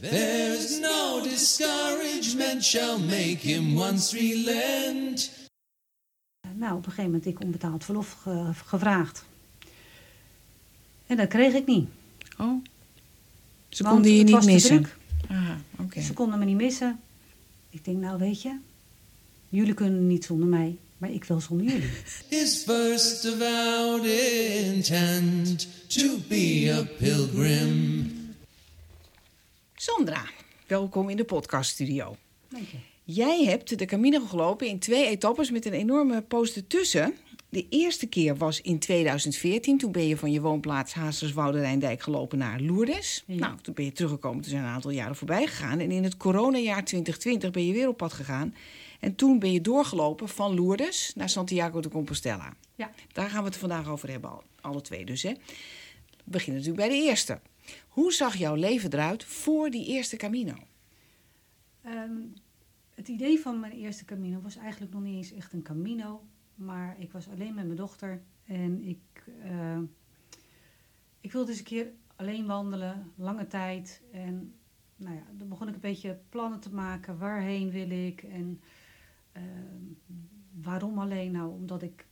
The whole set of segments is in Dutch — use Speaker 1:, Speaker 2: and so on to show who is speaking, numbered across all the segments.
Speaker 1: There's no discouragement shall make him once relent.
Speaker 2: Nou, op een gegeven moment ik onbetaald verlof ge- gevraagd. En dat kreeg ik niet.
Speaker 3: Oh. Ze
Speaker 2: want
Speaker 3: konden je
Speaker 2: het
Speaker 3: niet
Speaker 2: was te
Speaker 3: missen.
Speaker 2: druk.
Speaker 3: Aha, oké.
Speaker 2: Ze konden me niet missen. Ik denk, nou weet je, jullie kunnen niet zonder mij, maar ik wel zonder jullie.
Speaker 1: His first avowed intent to be a pilgrim.
Speaker 3: Sandra, welkom in de podcaststudio.
Speaker 2: Dank je.
Speaker 3: Jij hebt de Camino gelopen in twee etappes met een enorme poos ertussen. De eerste keer was in 2014. Toen ben je van je woonplaats Hazerswoude Rijndijk gelopen naar Lourdes.
Speaker 2: Ja.
Speaker 3: Nou, toen ben je teruggekomen. Toen zijn een aantal jaren voorbij gegaan. En in het coronajaar 2020 ben je weer op pad gegaan. En toen ben je doorgelopen van Lourdes naar Santiago de Compostela.
Speaker 2: Ja.
Speaker 3: Daar gaan we het vandaag over hebben, al- alle twee dus. Hè. We beginnen natuurlijk bij de eerste. Hoe zag jouw leven eruit voor die eerste Camino?
Speaker 2: Ehm, het idee van mijn eerste Camino was eigenlijk nog niet eens echt een Camino. Maar ik was alleen met mijn dochter. En ik, eh, ik wilde eens een keer alleen wandelen, lange tijd. En nou ja, dan begon ik een beetje plannen te maken. Waarheen wil ik? En ehm, waarom alleen? Nou, omdat ik...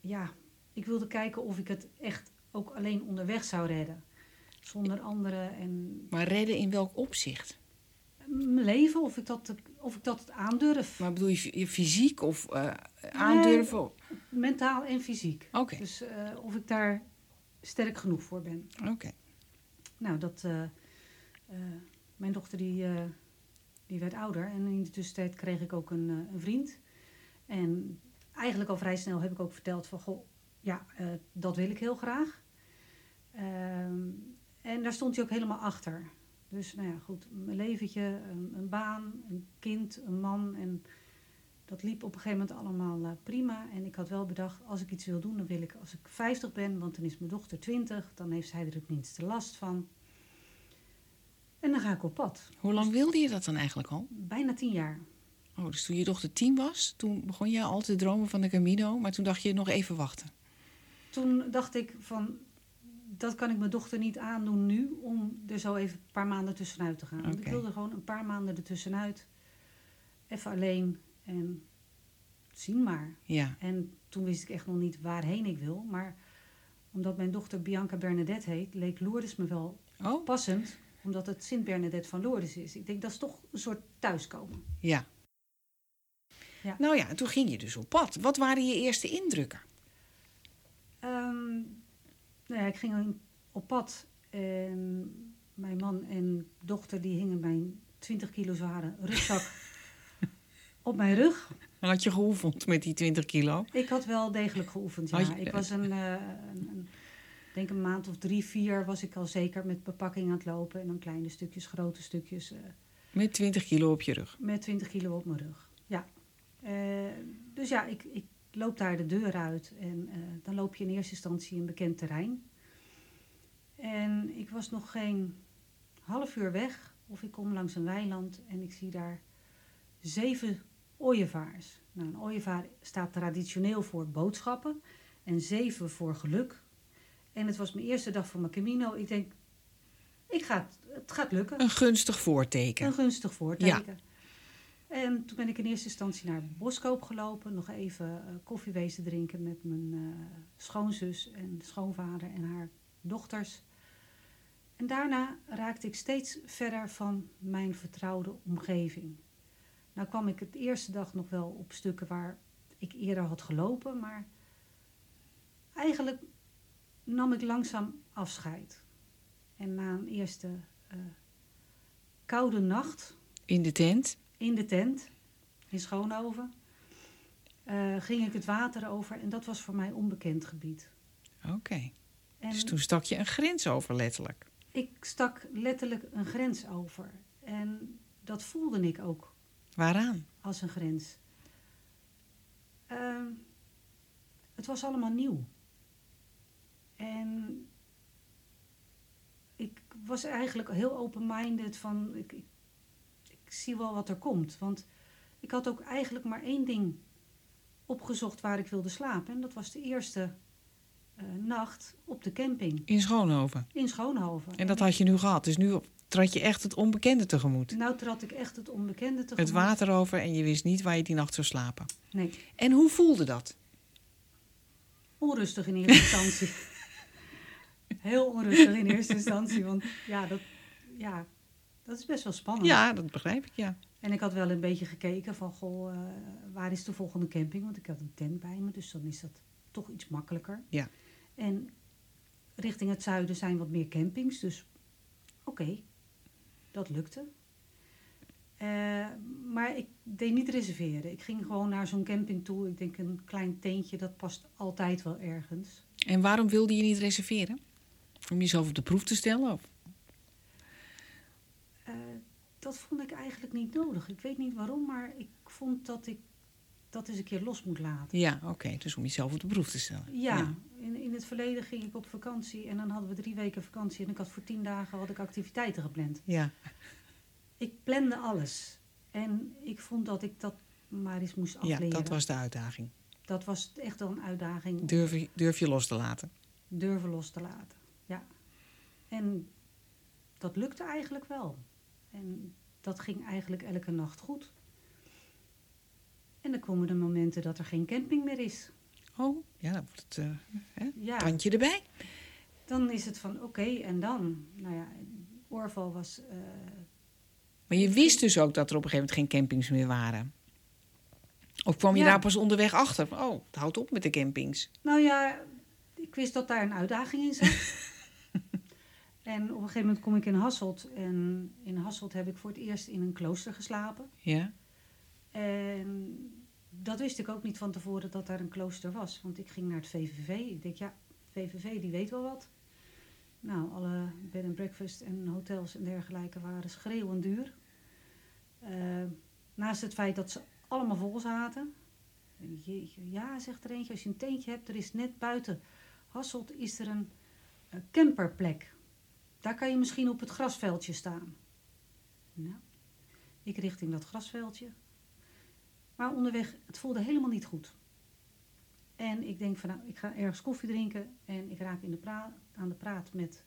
Speaker 2: Ja, ik wilde kijken of ik het echt ook alleen onderweg zou redden. Zonder anderen en
Speaker 3: Maar redden in welk opzicht?
Speaker 2: mijn leven, of ik dat, of ik dat aandurf.
Speaker 3: Maar bedoel je je fysiek of eh, aandurven?
Speaker 2: Mentaal en fysiek.
Speaker 3: Oké,
Speaker 2: Dus eh, of ik daar sterk genoeg voor ben.
Speaker 3: oké.
Speaker 2: Nou, dat, eh, mijn dochter die, die werd ouder. En in de tussentijd kreeg ik ook een, een vriend. En eigenlijk al vrij snel heb ik ook verteld van... Goh, ja, dat wil ik heel graag. Ehm, en daar stond hij ook helemaal achter. Dus nou ja, goed, mijn leventje, een, een baan, een kind, een man. En dat liep op een gegeven moment allemaal eh, prima. En ik had wel bedacht, als ik iets wil doen, dan wil ik als ik 50 ben, want dan is mijn dochter 20. Dan heeft zij er het minste last van. En dan ga ik op pad.
Speaker 3: Hoe lang wilde je dat dan eigenlijk al?
Speaker 2: Bijna 10 jaar.
Speaker 3: Oh, dus toen je dochter tien was, toen begon je al te dromen van de Camino, maar toen dacht je nog even wachten.
Speaker 2: Toen dacht ik van, dat kan ik mijn dochter niet aandoen nu, om er zo even een paar maanden tussenuit te gaan. Want ik wilde gewoon een paar maanden ertussenuit. Even alleen en zien maar.
Speaker 3: Ja,
Speaker 2: En toen wist ik echt nog niet waarheen ik wil. Maar omdat mijn dochter Bianca Bernadette heet, leek Lourdes me wel
Speaker 3: oh,
Speaker 2: passend. Omdat het Sint Bernadette van Lourdes is. Ik denk dat is toch een soort thuiskomen.
Speaker 3: ja.
Speaker 2: Ja.
Speaker 3: Nou ja, en toen ging je dus op pad. Wat waren je eerste indrukken?
Speaker 2: Ehm, nou ja, ik ging in- op pad. En mijn man en dochter die hingen mijn 20 kilo zware rugzak op mijn rug.
Speaker 3: Had je geoefend met die 20 kilo?
Speaker 2: Ik had wel degelijk geoefend, ja. Ik was een, eh, een, een, ik denk een maand of drie, vier was ik al zeker met bepakking aan het lopen. En dan kleine stukjes, grote stukjes. eh,
Speaker 3: Met 20 kilo op je rug.
Speaker 2: met 20 kilo op mijn rug. Ja. Eh, dus ja, ik, ik loop daar de deur uit. En eh, dan loop je in eerste instantie een bekend terrein. En ik was nog geen half uur weg. Of ik kom langs een weiland en ik zie daar zeven ooievaars. Nou, een ooievaar staat traditioneel voor boodschappen. En zeven voor geluk. En het was mijn eerste dag van mijn Camino. Ik denk, ik ga het, het gaat lukken.
Speaker 3: Een gunstig voorteken.
Speaker 2: Een gunstig voorteken. En toen ben ik in eerste instantie naar Boskoop gelopen. Nog even eh, koffie wezen drinken met mijn eh, schoonzus en schoonvader en haar dochters. En daarna raakte ik steeds verder van mijn vertrouwde omgeving. Nou kwam ik het eerste dag nog wel op stukken waar ik eerder had gelopen, maar eigenlijk nam ik langzaam afscheid. En na een eerste eh, koude nacht
Speaker 3: In de tent.
Speaker 2: In de tent in Schoonhoven eh, ging ik het water over en dat was voor mij onbekend gebied.
Speaker 3: Oké. Dus toen stak je een grens over, letterlijk.
Speaker 2: ik stak letterlijk een grens over. En dat voelde ik ook
Speaker 3: Waaraan?
Speaker 2: als een grens. Ehm, het was allemaal nieuw. En ik was eigenlijk heel open-minded van ik zie wel wat er komt. Want ik had ook eigenlijk maar één ding opgezocht waar ik wilde slapen. En dat was de eerste eh, nacht op de camping
Speaker 3: In Schoonhoven.
Speaker 2: in Schoonhoven.
Speaker 3: En dat had je nu gehad. Dus nu trad je echt het onbekende tegemoet.
Speaker 2: Nou trad ik echt het onbekende tegemoet.
Speaker 3: Het water over en je wist niet waar je die nacht zou slapen.
Speaker 2: Nee,
Speaker 3: En hoe voelde dat?
Speaker 2: onrustig in eerste instantie. Heel onrustig in eerste instantie, want ja dat, ja, dat is best wel spannend.
Speaker 3: Ja, dat begrijp ik, ja.
Speaker 2: En ik had wel een beetje gekeken van, goh, eh, waar is de volgende camping? Want ik had een tent bij me, dus dan is dat toch iets makkelijker.
Speaker 3: Ja.
Speaker 2: En richting het zuiden zijn wat meer campings, dus oké, dat lukte. Eh, maar ik deed niet reserveren. Ik ging gewoon naar zo'n camping toe. Ik denk een klein tentje, dat past altijd wel ergens.
Speaker 3: En waarom wilde je niet reserveren? Om jezelf op de proef te stellen? Of?
Speaker 2: Dat vond ik eigenlijk niet nodig. Ik weet niet waarom, maar ik vond dat ik dat eens een keer los moet laten.
Speaker 3: Ja, oké. Dus om jezelf op de proef te stellen.
Speaker 2: Ja, In, in het verleden ging ik op vakantie en dan hadden we drie weken vakantie en ik had voor tien dagen had ik activiteiten gepland.
Speaker 3: Ja.
Speaker 2: Ik plande alles en ik vond dat ik dat maar eens moest
Speaker 3: ja,
Speaker 2: afleren.
Speaker 3: dat was de uitdaging.
Speaker 2: Dat was echt wel een uitdaging.
Speaker 3: Durf, je- durf je los te laten?
Speaker 2: durven los te laten. Ja. En dat lukte eigenlijk wel. En dat ging eigenlijk elke nacht goed. En dan komen de momenten dat er geen camping meer is.
Speaker 3: Oh, ja, dan wordt het eh hè?
Speaker 2: Ja.
Speaker 3: tandje erbij.
Speaker 2: Dan is het van oké, en dan? Nou ja, Orval was. eh,
Speaker 3: Maar je wist dus ook dat er op een gegeven moment geen campings meer waren. Of kwam je
Speaker 2: Ja.
Speaker 3: daar pas onderweg achter? Oh, het houdt op met de campings.
Speaker 2: nou ja, ik wist dat daar een uitdaging in zat. en op een gegeven moment kom ik in Hasselt. En in Hasselt heb ik voor het eerst in een klooster geslapen.
Speaker 3: Ja.
Speaker 2: En dat wist ik ook niet van tevoren dat daar een klooster was. Want ik ging naar het VVV. Ik denk, ja, VVV die weet wel wat. Nou, alle bed and breakfast en hotels en dergelijke waren schreeuwend duur. Eh, naast het feit dat ze allemaal vol zaten. Jeetje, ja, zegt er eentje, als je een tentje hebt, er is net buiten Hasselt is er een eh, camperplek. Daar kan je misschien op het grasveldje staan. Nou, ik richting dat grasveldje. Maar onderweg, het voelde helemaal niet goed. En ik denk van, nou, ik ga ergens koffie drinken. En ik raak in de pra- aan de praat met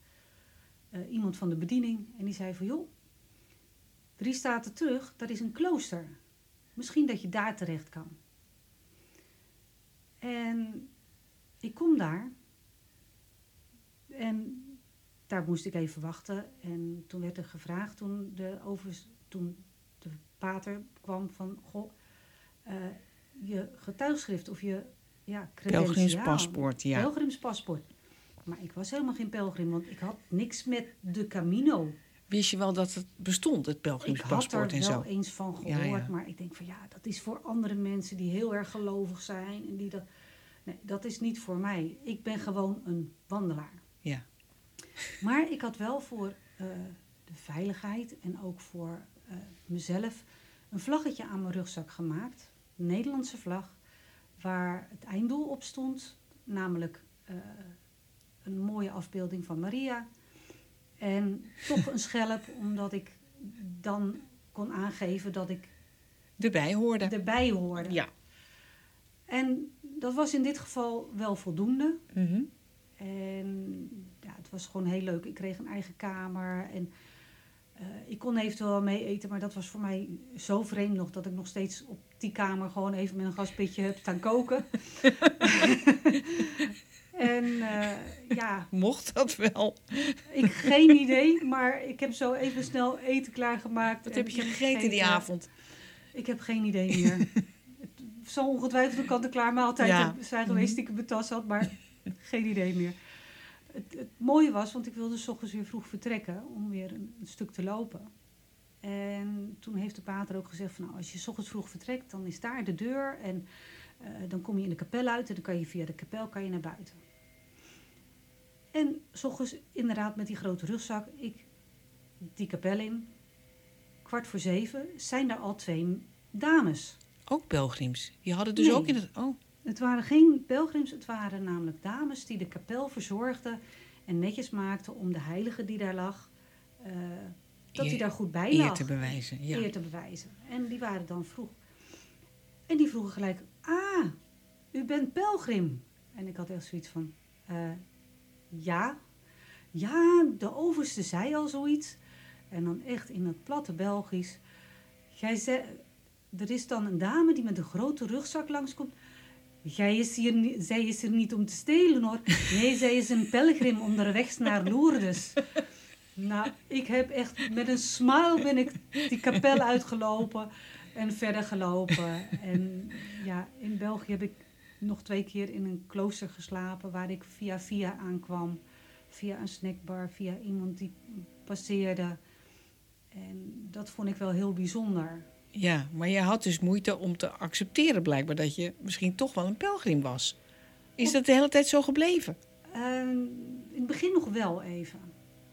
Speaker 2: eh, iemand van de bediening. En die zei van, joh, drie staten terug, dat is een klooster. Misschien dat je daar terecht kan. En ik kom daar. En daar moest ik even wachten. En toen werd er gevraagd, toen de, overs, toen de pater kwam van... Goh, eh, je getuigschrift of je ja.
Speaker 3: Pelgrimspaspoort, ja.
Speaker 2: Pelgrimspaspoort. Maar ik was helemaal geen pelgrim, want ik had niks met de Camino.
Speaker 3: Wist je wel dat het bestond, het
Speaker 2: Ik had er
Speaker 3: pelgrimspaspoort en
Speaker 2: wel
Speaker 3: zo?
Speaker 2: eens van
Speaker 3: Ja,
Speaker 2: gehoord,
Speaker 3: ja.
Speaker 2: maar ik denk van ja, dat is voor andere mensen die heel erg gelovig zijn. En die dat... Nee, dat is niet voor mij. Ik ben gewoon een wandelaar.
Speaker 3: Ja.
Speaker 2: Maar ik had wel voor eh, de veiligheid en ook voor eh, mezelf een vlaggetje aan mijn rugzak gemaakt. Een Nederlandse vlag, waar het einddoel op stond. Namelijk eh, een mooie afbeelding van Maria. En toch een schelp, omdat ik dan kon aangeven dat ik
Speaker 3: Erbij hoorde.
Speaker 2: erbij hoorde.
Speaker 3: Ja.
Speaker 2: En dat was in dit geval wel voldoende.
Speaker 3: Mhm.
Speaker 2: En was gewoon heel leuk. Ik kreeg een eigen kamer en eh, ik kon eventueel wel mee eten, maar dat was voor mij zo vreemd nog dat ik nog steeds op die kamer gewoon even met een gaspitje heb staan koken. en eh, ja,
Speaker 3: Mocht dat wel?
Speaker 2: ik geen idee, maar ik heb zo even snel eten klaargemaakt.
Speaker 3: Wat heb je gegeten die avond?
Speaker 2: Ik heb geen idee meer. het zal ongetwijfeld een kant-en-klaar maaltijd
Speaker 3: Ja.
Speaker 2: zijn geweest die ik tas had, maar geen idee meer. Het, het mooie was, want ik wilde s ochtends weer vroeg vertrekken om weer een, een stuk te lopen. En toen heeft de pater ook gezegd van nou, als je s ochtends vroeg vertrekt, dan is daar de deur en eh, dan kom je in de kapel uit en dan kan je via de kapel kan je naar buiten. En s ochtends inderdaad met die grote rugzak, ik die kapel in, kwart voor zeven, zijn daar al twee dames.
Speaker 3: Ook pelgrims. Die hadden dus
Speaker 2: Nee.
Speaker 3: ook in het... Oh,
Speaker 2: Het waren geen pelgrims, het waren namelijk dames die de kapel verzorgden en netjes maakten om de heilige die daar lag, eh, dat
Speaker 3: Eer-
Speaker 2: hij daar goed bij
Speaker 3: eer
Speaker 2: lag.
Speaker 3: te bewijzen. Ja.
Speaker 2: eer te bewijzen. En die waren dan vroeg. En die vroegen gelijk, ah, u bent pelgrim. En ik had echt zoiets van, eh, ja. Ja, de overste zei al zoiets. En dan echt in het platte Belgisch. Jij zei, er is dan een dame die met een grote rugzak langskomt. Jij is hier, zij is er niet om te stelen hoor. Nee, zij is een pelgrim onderweg naar Lourdes. Nou, ik heb echt met een smile ben ik die kapel uitgelopen en verder gelopen. En ja, in België heb ik nog twee keer in een klooster geslapen waar ik via via aankwam. Via een snackbar, via iemand die passeerde. En dat vond ik wel heel bijzonder.
Speaker 3: Ja, maar je had dus moeite om te accepteren blijkbaar dat je misschien toch wel een pelgrim was. Is dat de hele tijd zo gebleven?
Speaker 2: Ehm, in het begin nog wel even.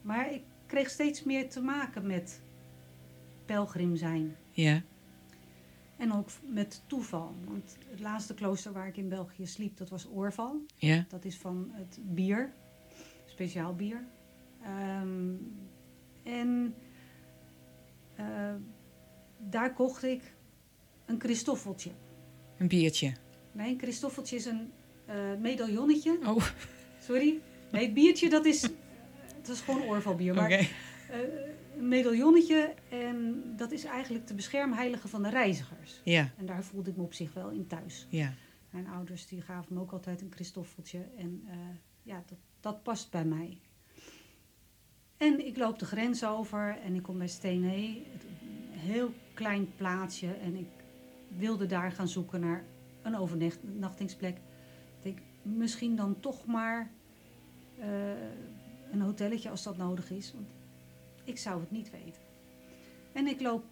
Speaker 2: Maar ik kreeg steeds meer te maken met pelgrim zijn.
Speaker 3: Ja.
Speaker 2: En ook met toeval. Want het laatste klooster waar ik in België sliep, dat was Oorval.
Speaker 3: Ja.
Speaker 2: Dat is van het bier. Speciaal bier. Ehm, en eh, daar kocht ik een Christoffeltje.
Speaker 3: Een biertje.
Speaker 2: Nee, een Christoffeltje is een eh, medaillonnetje.
Speaker 3: Oh.
Speaker 2: Sorry. Nee, het biertje dat is, dat is gewoon oorvalbier. Maar eh, een medaillonnetje en dat is eigenlijk de beschermheilige van de reizigers.
Speaker 3: Ja,
Speaker 2: En daar voelde ik me op zich wel in thuis.
Speaker 3: ja.
Speaker 2: Mijn ouders die gaven me ook altijd een Christoffeltje. En eh, ja, dat, dat past bij mij. En ik loop de grens over en ik kom bij Steenhee. Het- Een heel klein plaatsje. En ik wilde daar gaan zoeken naar een overnachtingsplek. Ik denk, misschien dan toch maar eh, een hotelletje als dat nodig is. Want ik zou het niet weten. En ik loop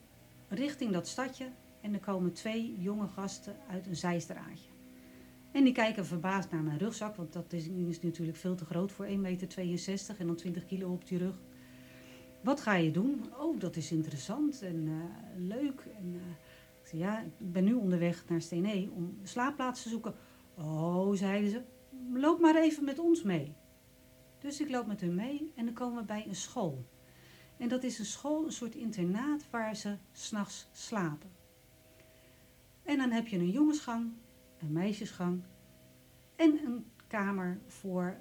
Speaker 2: richting dat stadje. En er komen twee jonge gasten uit een zijstraatje. En die kijken verbaasd naar mijn rugzak, want dat is, is natuurlijk veel te groot voor 1,62 meter en dan 20 kilo op die rug. Wat ga je doen? Oh, dat is interessant en eh, leuk. En, eh, ik zei, ja, ik ben nu onderweg naar Steenee om slaapplaats te zoeken. Oh, zeiden ze, loop maar even met ons mee. Dus ik loop met hun mee en dan komen we bij een school. En dat is een school, een soort internaat waar ze s'nachts slapen. En dan heb je een jongensgang, een meisjesgang en een kamer voor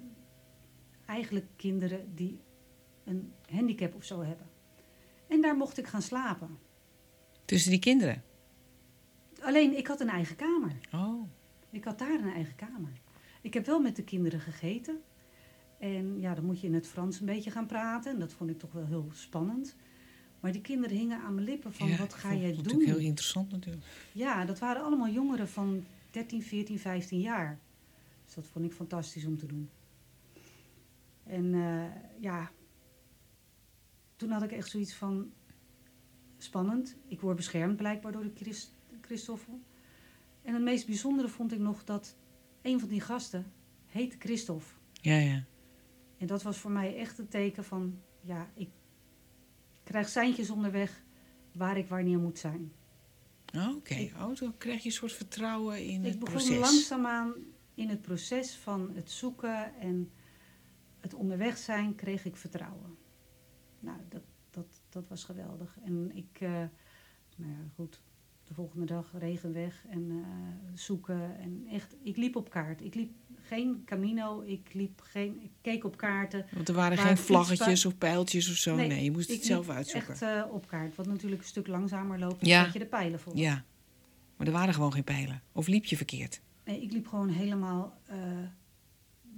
Speaker 2: eigenlijk kinderen die een handicap of zo hebben. En daar mocht ik gaan slapen.
Speaker 3: Tussen die kinderen.
Speaker 2: Alleen ik had een eigen kamer.
Speaker 3: Oh.
Speaker 2: Ik had daar een eigen kamer. Ik heb wel met de kinderen gegeten. En ja, dan moet je in het Frans een beetje gaan praten. En dat vond ik toch wel heel spannend. Maar die kinderen hingen aan mijn lippen van,
Speaker 3: Ja,
Speaker 2: wat ga jij doen?
Speaker 3: natuurlijk heel interessant natuurlijk.
Speaker 2: Ja, dat waren allemaal jongeren van 13, 14, 15 jaar. Dus dat vond ik fantastisch om te doen. En eh, ja, toen had ik echt zoiets van spannend. Ik word beschermd blijkbaar door de Christ Christoffel. En het meest bijzondere vond ik nog dat een van die gasten heette Christophe.
Speaker 3: Ja, ja.
Speaker 2: En dat was voor mij echt het teken van, ja, ik krijg seintjes onderweg waar ik wanneer moet zijn.
Speaker 3: Oké, oh, dan krijg je een soort vertrouwen in het
Speaker 2: Ik begon
Speaker 3: proces.
Speaker 2: langzaamaan in het proces van het zoeken en het onderweg zijn, kreeg ik vertrouwen. Nou, dat, dat, dat was geweldig. En ik, eh, nou ja, goed, de volgende dag regen weg en eh, zoeken. En echt, ik liep op kaart. Ik liep geen Camino, ik liep geen, ik keek op kaarten.
Speaker 3: Want er waren geen vlaggetjes of pijltjes of zo. Nee, je moest het zelf uitzoeken.
Speaker 2: Echt eh, op kaart, wat natuurlijk een stuk langzamer loopt
Speaker 3: Ja.
Speaker 2: dan je de pijlen volgt.
Speaker 3: Ja, maar er waren gewoon geen pijlen. Of liep je verkeerd?
Speaker 2: Nee, ik liep gewoon helemaal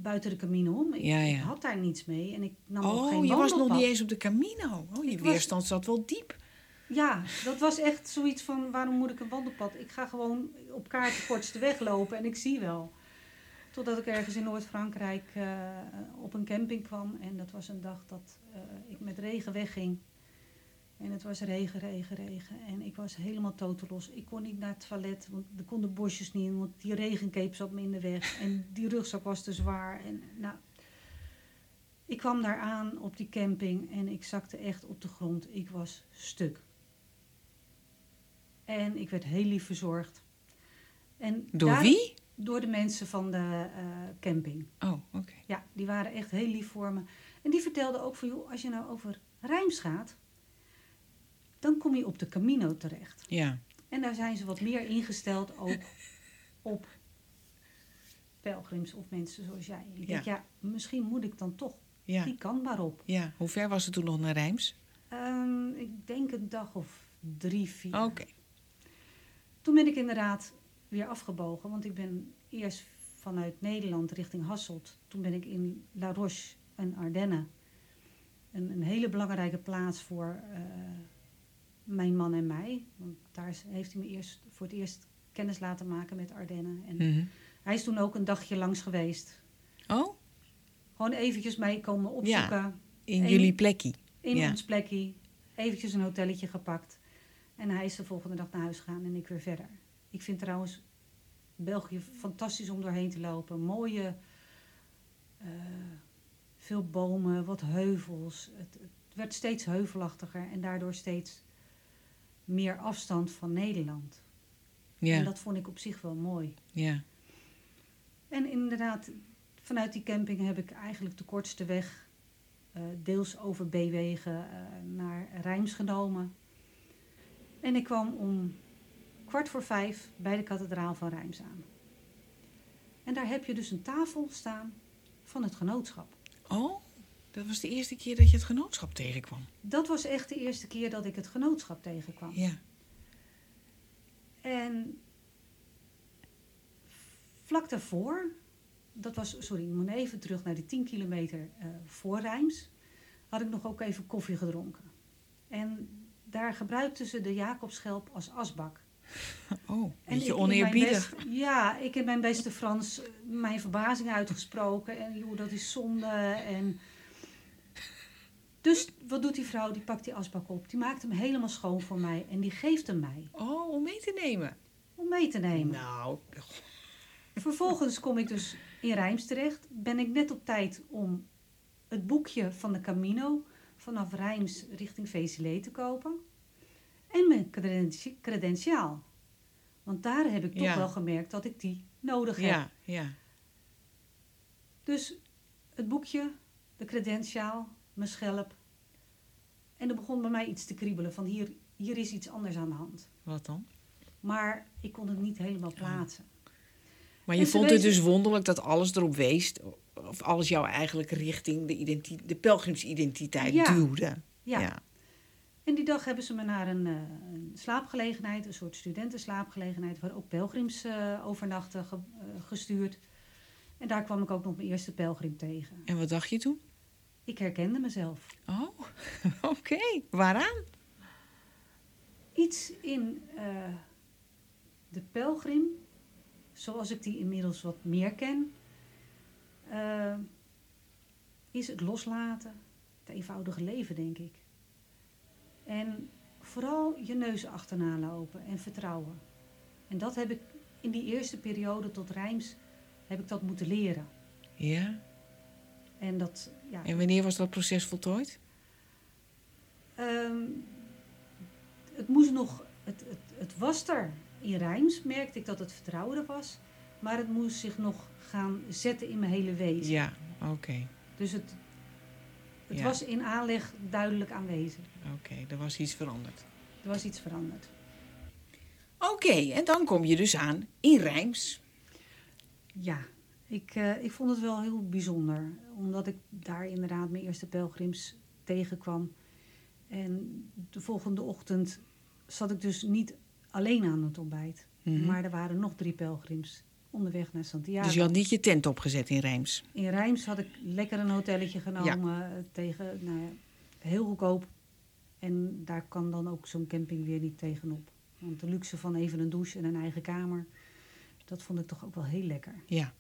Speaker 2: buiten de Camino om. Ik,
Speaker 3: Ja, ja.
Speaker 2: ik had daar niets mee en ik nam ook
Speaker 3: Oh,
Speaker 2: geen
Speaker 3: je was nog niet eens op de Camino. Oh, je
Speaker 2: Ik was-
Speaker 3: weerstand zat wel diep.
Speaker 2: Ja, dat was echt zoiets van, waarom moet ik een wandelpad? Ik ga gewoon op kaart de kortste weg lopen en ik zie wel. Totdat ik ergens in Noord-Frankrijk eh, op een camping kwam. En dat was een dag dat eh, ik met regen wegging. En het was regen, regen, regen. En ik was helemaal totelos. Ik kon niet naar het toilet, want er konden bosjes niet in. Want die regencape zat me in de weg. En die rugzak was te zwaar. En nou, ik kwam daar aan op die camping en ik zakte echt op de grond. Ik was stuk. En ik werd heel lief verzorgd. En
Speaker 3: Door
Speaker 2: daar-
Speaker 3: wie?
Speaker 2: Door de mensen van de eh, camping.
Speaker 3: Oh, oké.
Speaker 2: Ja, die waren echt heel lief voor me. En die vertelden ook van, joh, als je nou over Rijms gaat, dan kom je op de Camino terecht.
Speaker 3: Ja.
Speaker 2: En daar zijn ze wat meer ingesteld ook op pelgrims of mensen zoals jij. Ik denk, ja, misschien moet ik dan toch
Speaker 3: Ja.
Speaker 2: die kant maar op.
Speaker 3: ja. Hoe ver was het toen nog naar Rijms?
Speaker 2: Ehm, ik denk een dag of drie, vier.
Speaker 3: Oké.
Speaker 2: Toen ben ik inderdaad weer afgebogen, want ik ben eerst vanuit Nederland richting Hasselt. Toen ben ik in La Roche en Ardennen. Een, een hele belangrijke plaats voor eh, mijn man en mij. Want daar heeft hij me eerst, voor het eerst kennis laten maken met Ardennen. En
Speaker 3: Mhm.
Speaker 2: hij is toen ook een dagje langs geweest.
Speaker 3: Oh,
Speaker 2: Gewoon eventjes mee komen opzoeken.
Speaker 3: in jullie plekje.
Speaker 2: in
Speaker 3: Ja.
Speaker 2: ons plekje. Eventjes een hotelletje gepakt. En hij is de volgende dag naar huis gegaan en ik weer verder. Ik vind trouwens België fantastisch om doorheen te lopen. Mooie, eh, veel bomen, wat heuvels. Het, het werd steeds heuvelachtiger en daardoor steeds meer afstand van Nederland. En
Speaker 3: Ja,
Speaker 2: dat vond ik op zich wel mooi.
Speaker 3: ja.
Speaker 2: En inderdaad, vanuit die camping heb ik eigenlijk de kortste weg, eh, deels over B-wegen, eh, naar Rijms genomen. En ik kwam om kwart voor vijf bij de kathedraal van Rijms aan. En daar heb je dus een tafel staan van het genootschap.
Speaker 3: Oh, dat was de eerste keer dat je het genootschap tegenkwam.
Speaker 2: Dat was echt de eerste keer dat ik het genootschap tegenkwam.
Speaker 3: Ja.
Speaker 2: En vlak daarvoor, dat was, sorry, ik moet even terug naar die 10 kilometer eh, voor Rijms, had ik nog ook even koffie gedronken. En daar gebruikten ze de Jacobschelp als asbak.
Speaker 3: Oh,
Speaker 2: En
Speaker 3: beetje oneerbiedig.
Speaker 2: best- ja, ik in mijn beste Frans mijn verbazing uitgesproken. En joh, dat is zonde. En... Dus wat doet die vrouw? Die pakt die asbak op. Die maakt hem helemaal schoon voor mij. En die geeft hem mij
Speaker 3: Oh, om mee te nemen.
Speaker 2: om mee te nemen.
Speaker 3: Nou,
Speaker 2: Vervolgens kom ik dus in Rijms terecht. Ben ik net op tijd om het boekje van de Camino vanaf Rijms richting Vezelé te kopen. En mijn credenti- credentiaal. Want daar heb ik toch
Speaker 3: Ja.
Speaker 2: wel gemerkt dat ik die nodig heb.
Speaker 3: ja, ja.
Speaker 2: Dus het boekje, de credentiaal, mijn schelp. En er begon bij mij iets te kriebelen van hier, hier is iets anders aan de hand.
Speaker 3: Wat dan?
Speaker 2: Maar ik kon het niet helemaal plaatsen.
Speaker 3: Maar je vond het dus wonderlijk dat alles erop wees, of alles jou eigenlijk richting de, de pelgrimsidentiteit
Speaker 2: Ja.
Speaker 3: duwde.
Speaker 2: Ja. En die dag hebben ze me naar een, eh, een slaapgelegenheid, een soort studentenslaapgelegenheid, waar ook pelgrims eh, overnachten, ge- eh, gestuurd. En daar kwam ik ook nog mijn eerste pelgrim tegen.
Speaker 3: En wat dacht je toen?
Speaker 2: Ik herkende mezelf.
Speaker 3: Oh, oké. Waaraan?
Speaker 2: Iets in eh, de pelgrim, zoals ik die inmiddels wat meer ken, eh, is het loslaten, het eenvoudige leven, denk ik. En vooral je neus achterna lopen en vertrouwen. En dat heb ik in die eerste periode tot Rijms, heb ik dat moeten leren.
Speaker 3: Ja.
Speaker 2: En dat, ja,
Speaker 3: En wanneer was dat proces voltooid?
Speaker 2: Ehm, het moest nog, het, het, het was er. In Rijms merkte ik dat het vertrouwen er was. Maar het moest zich nog gaan zetten in mijn hele wezen.
Speaker 3: Ja, oké.
Speaker 2: Dus het, het
Speaker 3: Ja.
Speaker 2: was in aanleg duidelijk aanwezig.
Speaker 3: Oké, er was iets veranderd.
Speaker 2: Er was iets veranderd.
Speaker 3: Oké, en dan kom je dus aan in Rijms.
Speaker 2: Ja, ik, eh, ik vond het wel heel bijzonder. Omdat ik daar inderdaad mijn eerste pelgrims tegenkwam. En de volgende ochtend zat ik dus niet alleen aan het ontbijt.
Speaker 3: Mhm.
Speaker 2: Maar er waren nog drie pelgrims onderweg naar Santiago.
Speaker 3: Dus je had niet je tent opgezet in Rijms.
Speaker 2: In Rijms had ik lekker een hotelletje genomen eh, tegen nou ja, heel goedkoop. En daar kan dan ook zo'n camping weer niet tegenop. Want de luxe van even een douche en een eigen kamer, dat vond ik toch ook wel heel lekker.
Speaker 3: Ja.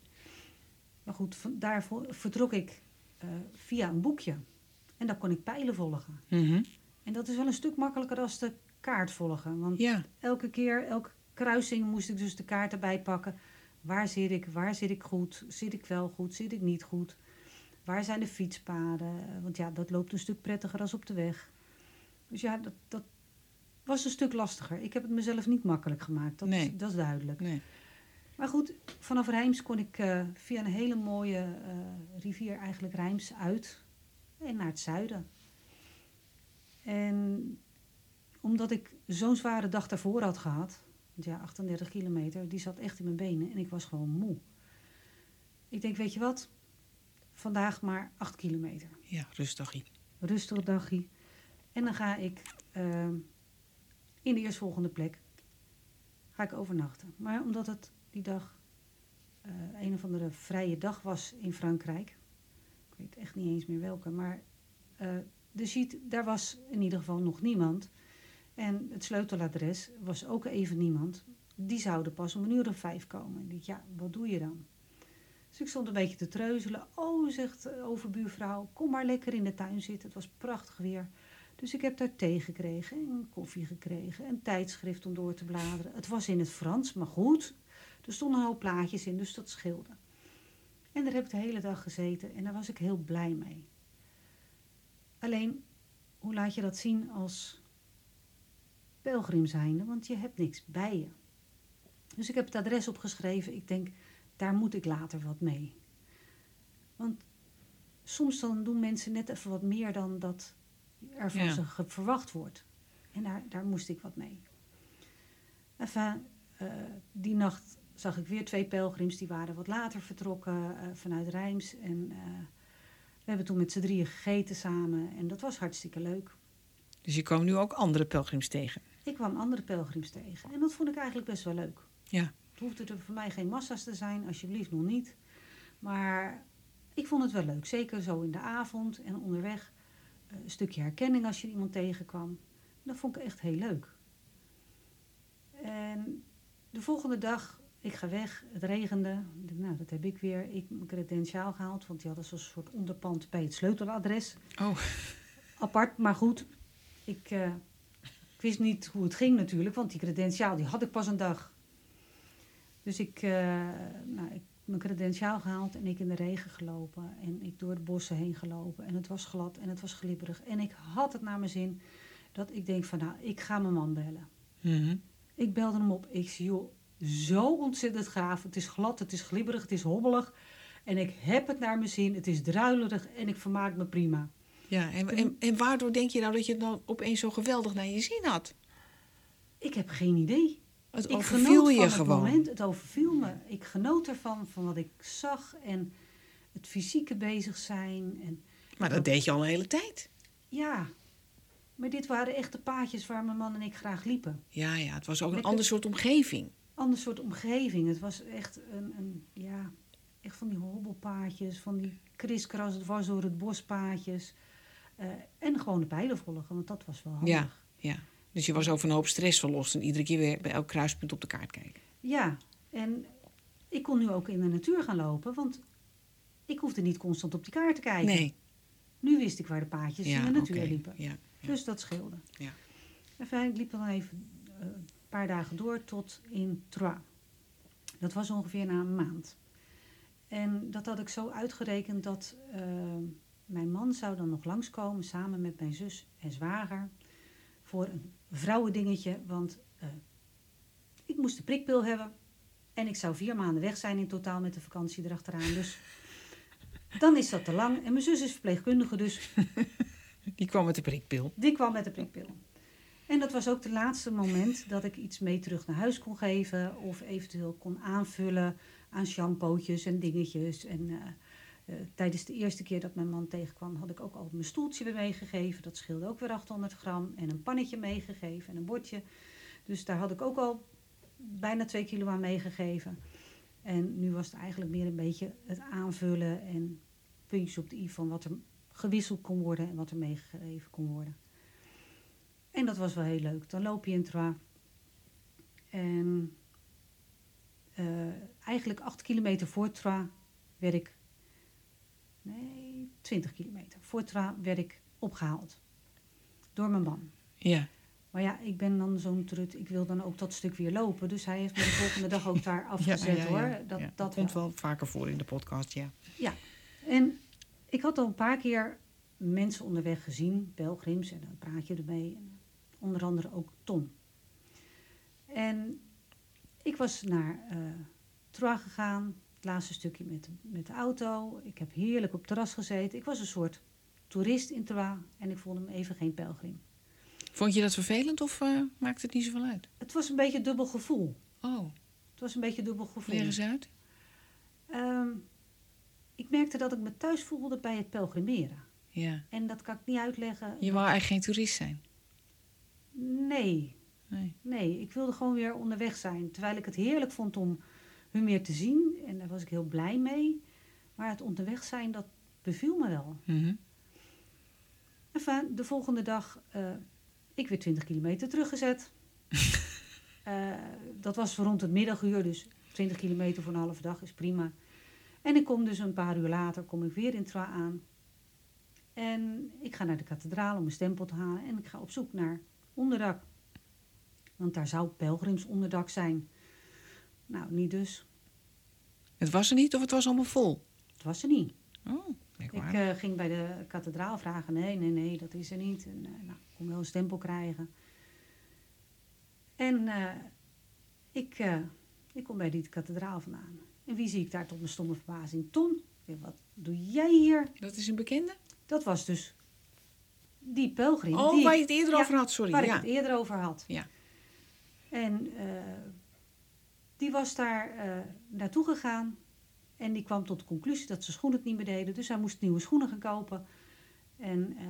Speaker 2: Maar goed, daar vertrok ik eh, via een boekje. En daar kon ik pijlen volgen.
Speaker 3: Mhm.
Speaker 2: En dat is wel een stuk makkelijker als de kaart volgen. Want
Speaker 3: Ja,
Speaker 2: elke keer, elke kruising moest ik dus de kaart erbij pakken. Waar zit ik? Waar zit ik goed? Zit ik wel goed? Zit ik niet goed? Waar zijn de fietspaden? Want ja, dat loopt een stuk prettiger als op de weg. Dus ja, dat, dat was een stuk lastiger. Ik heb het mezelf niet makkelijk gemaakt. Dat,
Speaker 3: Nee.
Speaker 2: is, dat is duidelijk.
Speaker 3: nee.
Speaker 2: Maar goed, vanaf Rijms kon ik eh, via een hele mooie eh, rivier eigenlijk Rijms uit en naar het zuiden. En omdat ik zo'n zware dag daarvoor had gehad, want ja, 38 kilometer, die zat echt in mijn benen en ik was gewoon moe. Ik denk, weet je wat, vandaag maar 8 kilometer.
Speaker 3: Ja, rustig.
Speaker 2: Rustig dagje. En dan ga ik ehm, in de eerstvolgende plek ga ik overnachten. Maar omdat het dag eh, een of andere vrije dag was in Frankrijk. Ik weet echt niet eens meer welke. Maar de sheet, daar was in ieder geval nog niemand. En het sleuteladres was ook even niemand. Die zouden pas om een uur of vijf komen. Ik dacht, ja, wat doe je dan? Dus ik stond een beetje te treuzelen. Oh, zegt de overbuurvrouw, kom maar lekker in de tuin zitten. Het was prachtig weer. Dus ik heb daar thee gekregen en koffie gekregen. Een tijdschrift om door te bladeren. Het was in het Frans, maar goed. Er stonden een hoop plaatjes in, dus dat scheelde. En daar heb ik de hele dag gezeten en daar was ik heel blij mee. Alleen, hoe laat je dat zien als pelgrim zijnde? Want je hebt niks bij je. Dus ik heb het adres opgeschreven. Ik denk, daar moet ik later wat mee. Want soms dan doen mensen net even wat meer dan dat er van
Speaker 3: Ja.
Speaker 2: ze verwacht wordt. En daar, daar moest ik wat mee. Enfin, eh, die nacht zag ik weer twee pelgrims. Die waren wat later vertrokken eh, vanuit Rijms. En eh, we hebben toen met z'n drieën gegeten samen. En dat was hartstikke leuk.
Speaker 3: Dus je kwam nu ook andere pelgrims tegen.
Speaker 2: Ik kwam andere pelgrims tegen. En dat vond ik eigenlijk best wel leuk.
Speaker 3: Ja.
Speaker 2: Het hoefde er voor mij geen massa's te zijn, alsjeblieft nog niet. Maar ik vond het wel leuk. Zeker zo in de avond en onderweg. eh, Een stukje herkenning als je iemand tegenkwam. Dat vond ik echt heel leuk. En de volgende dag, ik ga weg, het regende. Nou, dat heb ik weer. Ik mijn credentiaal gehaald, want die hadden zo'n soort onderpand bij het sleuteladres.
Speaker 3: Oh,
Speaker 2: Apart, maar goed. Ik, eh, ik wist niet hoe het ging natuurlijk, want die credentiaal die had ik pas een dag. Dus ik, eh, nou, ik mijn credentiaal gehaald en ik in de regen gelopen. En ik door de bossen heen gelopen. En het was glad en het was glibberig. En ik had het naar mijn zin dat ik denk van nou, ik ga mijn man bellen.
Speaker 3: mhm.
Speaker 2: Ik belde hem op. Ik zie, joh, zo ontzettend gaaf. Het is glad, het is glibberig, het is hobbelig. En ik heb het naar mijn zin. Het is druilerig en ik vermaak me prima.
Speaker 3: ja. En, en, en waardoor denk je nou dat je het dan opeens zo geweldig naar je zin had?
Speaker 2: Ik heb geen idee.
Speaker 3: Het
Speaker 2: ik
Speaker 3: overviel
Speaker 2: genoot
Speaker 3: je
Speaker 2: van het
Speaker 3: gewoon.
Speaker 2: moment. Het overviel me. Ik genoot ervan, van wat ik zag. En het fysieke bezig zijn. En
Speaker 3: Maar dat deed je al een hele tijd.
Speaker 2: ja, maar dit waren echt de paadjes waar mijn man en ik graag liepen.
Speaker 3: Ja, ja. Het was ook een ander soort omgeving.
Speaker 2: Ander soort omgeving. Het was echt een, een ja, echt van die hobbelpaadjes, van die kriskras, het was door het bospaadjes. Eh, en gewoon de pijlen volgen, want dat was wel handig.
Speaker 3: Ja, ja. Dus je was over een hoop stress verlost en iedere keer weer bij elk kruispunt op de kaart kijken.
Speaker 2: Ja, en ik kon nu ook in de natuur gaan lopen, want ik hoefde niet constant op die kaart te kijken.
Speaker 3: Nee.
Speaker 2: Nu wist ik waar de paadjes
Speaker 3: Ja,
Speaker 2: in de natuur liepen.
Speaker 3: Ja, ja.
Speaker 2: Dus dat scheelde.
Speaker 3: Ja.
Speaker 2: Enfin, ik liep dan even eh, paar dagen door tot in Troyes. Dat was ongeveer na een maand. En dat had ik zo uitgerekend dat eh, mijn man zou dan nog langskomen samen met mijn zus en zwager voor een vrouwendingetje. Want eh, ik moest de prikpil hebben en ik zou vier maanden weg zijn in totaal met de vakantie erachteraan. Dus dan is dat te lang. En mijn zus is verpleegkundige, dus
Speaker 3: Die kwam met de prikpil.
Speaker 2: die kwam met de prikpil. En dat was ook het laatste moment dat ik iets mee terug naar huis kon geven. Of eventueel kon aanvullen aan shampootjes en dingetjes. En eh, eh, tijdens de eerste keer dat mijn man tegenkwam, had ik ook al mijn stoeltje weer meegegeven. Dat scheelde ook weer 800 gram. En een pannetje meegegeven en een bordje. Dus daar had ik ook al bijna twee kilo aan meegegeven. En nu was het eigenlijk meer een beetje het aanvullen en puntjes op de i van wat er gewisseld kon worden en wat er meegegeven kon worden. En dat was wel heel leuk. Dan loop je in Troyes. En eh, eigenlijk acht kilometer voor Troyes werd ik... Nee, 20 kilometer. Voor Troyes werd ik opgehaald. Door mijn man.
Speaker 3: Ja.
Speaker 2: Maar ja, ik ben dan zo'n trut. Ik wil dan ook dat stuk weer lopen. Dus hij heeft me de volgende dag ook daar afgezet hoor. Dat,
Speaker 3: Ja,
Speaker 2: dat
Speaker 3: komt
Speaker 2: wel.
Speaker 3: wel vaker voor in de podcast, ja.
Speaker 2: En ik had al een paar keer mensen onderweg gezien, pelgrims, en dan praat je ermee. En onder andere ook Tom. En ik was naar Troyes gegaan, het laatste stukje met, de- met de auto. Ik heb heerlijk op het terras gezeten. Ik was een soort toerist in Troyes en ik voelde me even geen pelgrim.
Speaker 3: Vond je dat vervelend of eh, maakt het niet zoveel uit?
Speaker 2: Het was een beetje een dubbel gevoel.
Speaker 3: Oh,
Speaker 2: Het was een beetje een dubbel gevoel.
Speaker 3: leg eens uit.
Speaker 2: Ehm, ik merkte dat ik me thuis voelde bij het pelgrimeren.
Speaker 3: Ja.
Speaker 2: En dat kan ik niet uitleggen.
Speaker 3: Je wou eigenlijk geen toerist zijn.
Speaker 2: Nee,
Speaker 3: Nee.
Speaker 2: nee, ik wilde gewoon weer onderweg zijn. Terwijl ik het heerlijk vond om hun weer te zien. En daar was ik heel blij mee. Maar het onderweg zijn, dat beviel me wel.
Speaker 3: Mhm.
Speaker 2: Enfin, de volgende dag, eh, ik weer 20 kilometer teruggezet. Eh, dat was rond het middaguur, dus 20 kilometer voor een halve dag is prima. En ik kom dus een paar uur later, kom ik weer in Troyes aan. En ik ga naar de kathedraal om een stempel te halen. En ik ga op zoek naar onderdak. Want daar zou pelgrimsonderdak zijn. Nou, niet dus.
Speaker 3: Het was er niet of het was allemaal vol?
Speaker 2: Het was er niet.
Speaker 3: Oh,
Speaker 2: Ik eh, ging bij de kathedraal vragen. Nee, nee, nee, dat is er niet. En, eh, nou, ik kon wel een stempel krijgen. En eh, ik, ik kom bij die kathedraal vandaan. En wie zie ik daar tot mijn stomme verbazing? Ton, wat doe jij hier?
Speaker 3: Dat is een bekende?
Speaker 2: Dat was dus die pelgrim.
Speaker 3: Oh,
Speaker 2: die
Speaker 3: waar
Speaker 2: ik-
Speaker 3: je het eerder
Speaker 2: ja,
Speaker 3: over had, sorry.
Speaker 2: Waar
Speaker 3: ja.
Speaker 2: ik het eerder over had.
Speaker 3: Ja.
Speaker 2: En eh, die was daar eh, naartoe gegaan. En die kwam tot de conclusie dat zijn schoenen het niet meer deden. Dus hij moest nieuwe schoenen gaan kopen. En eh,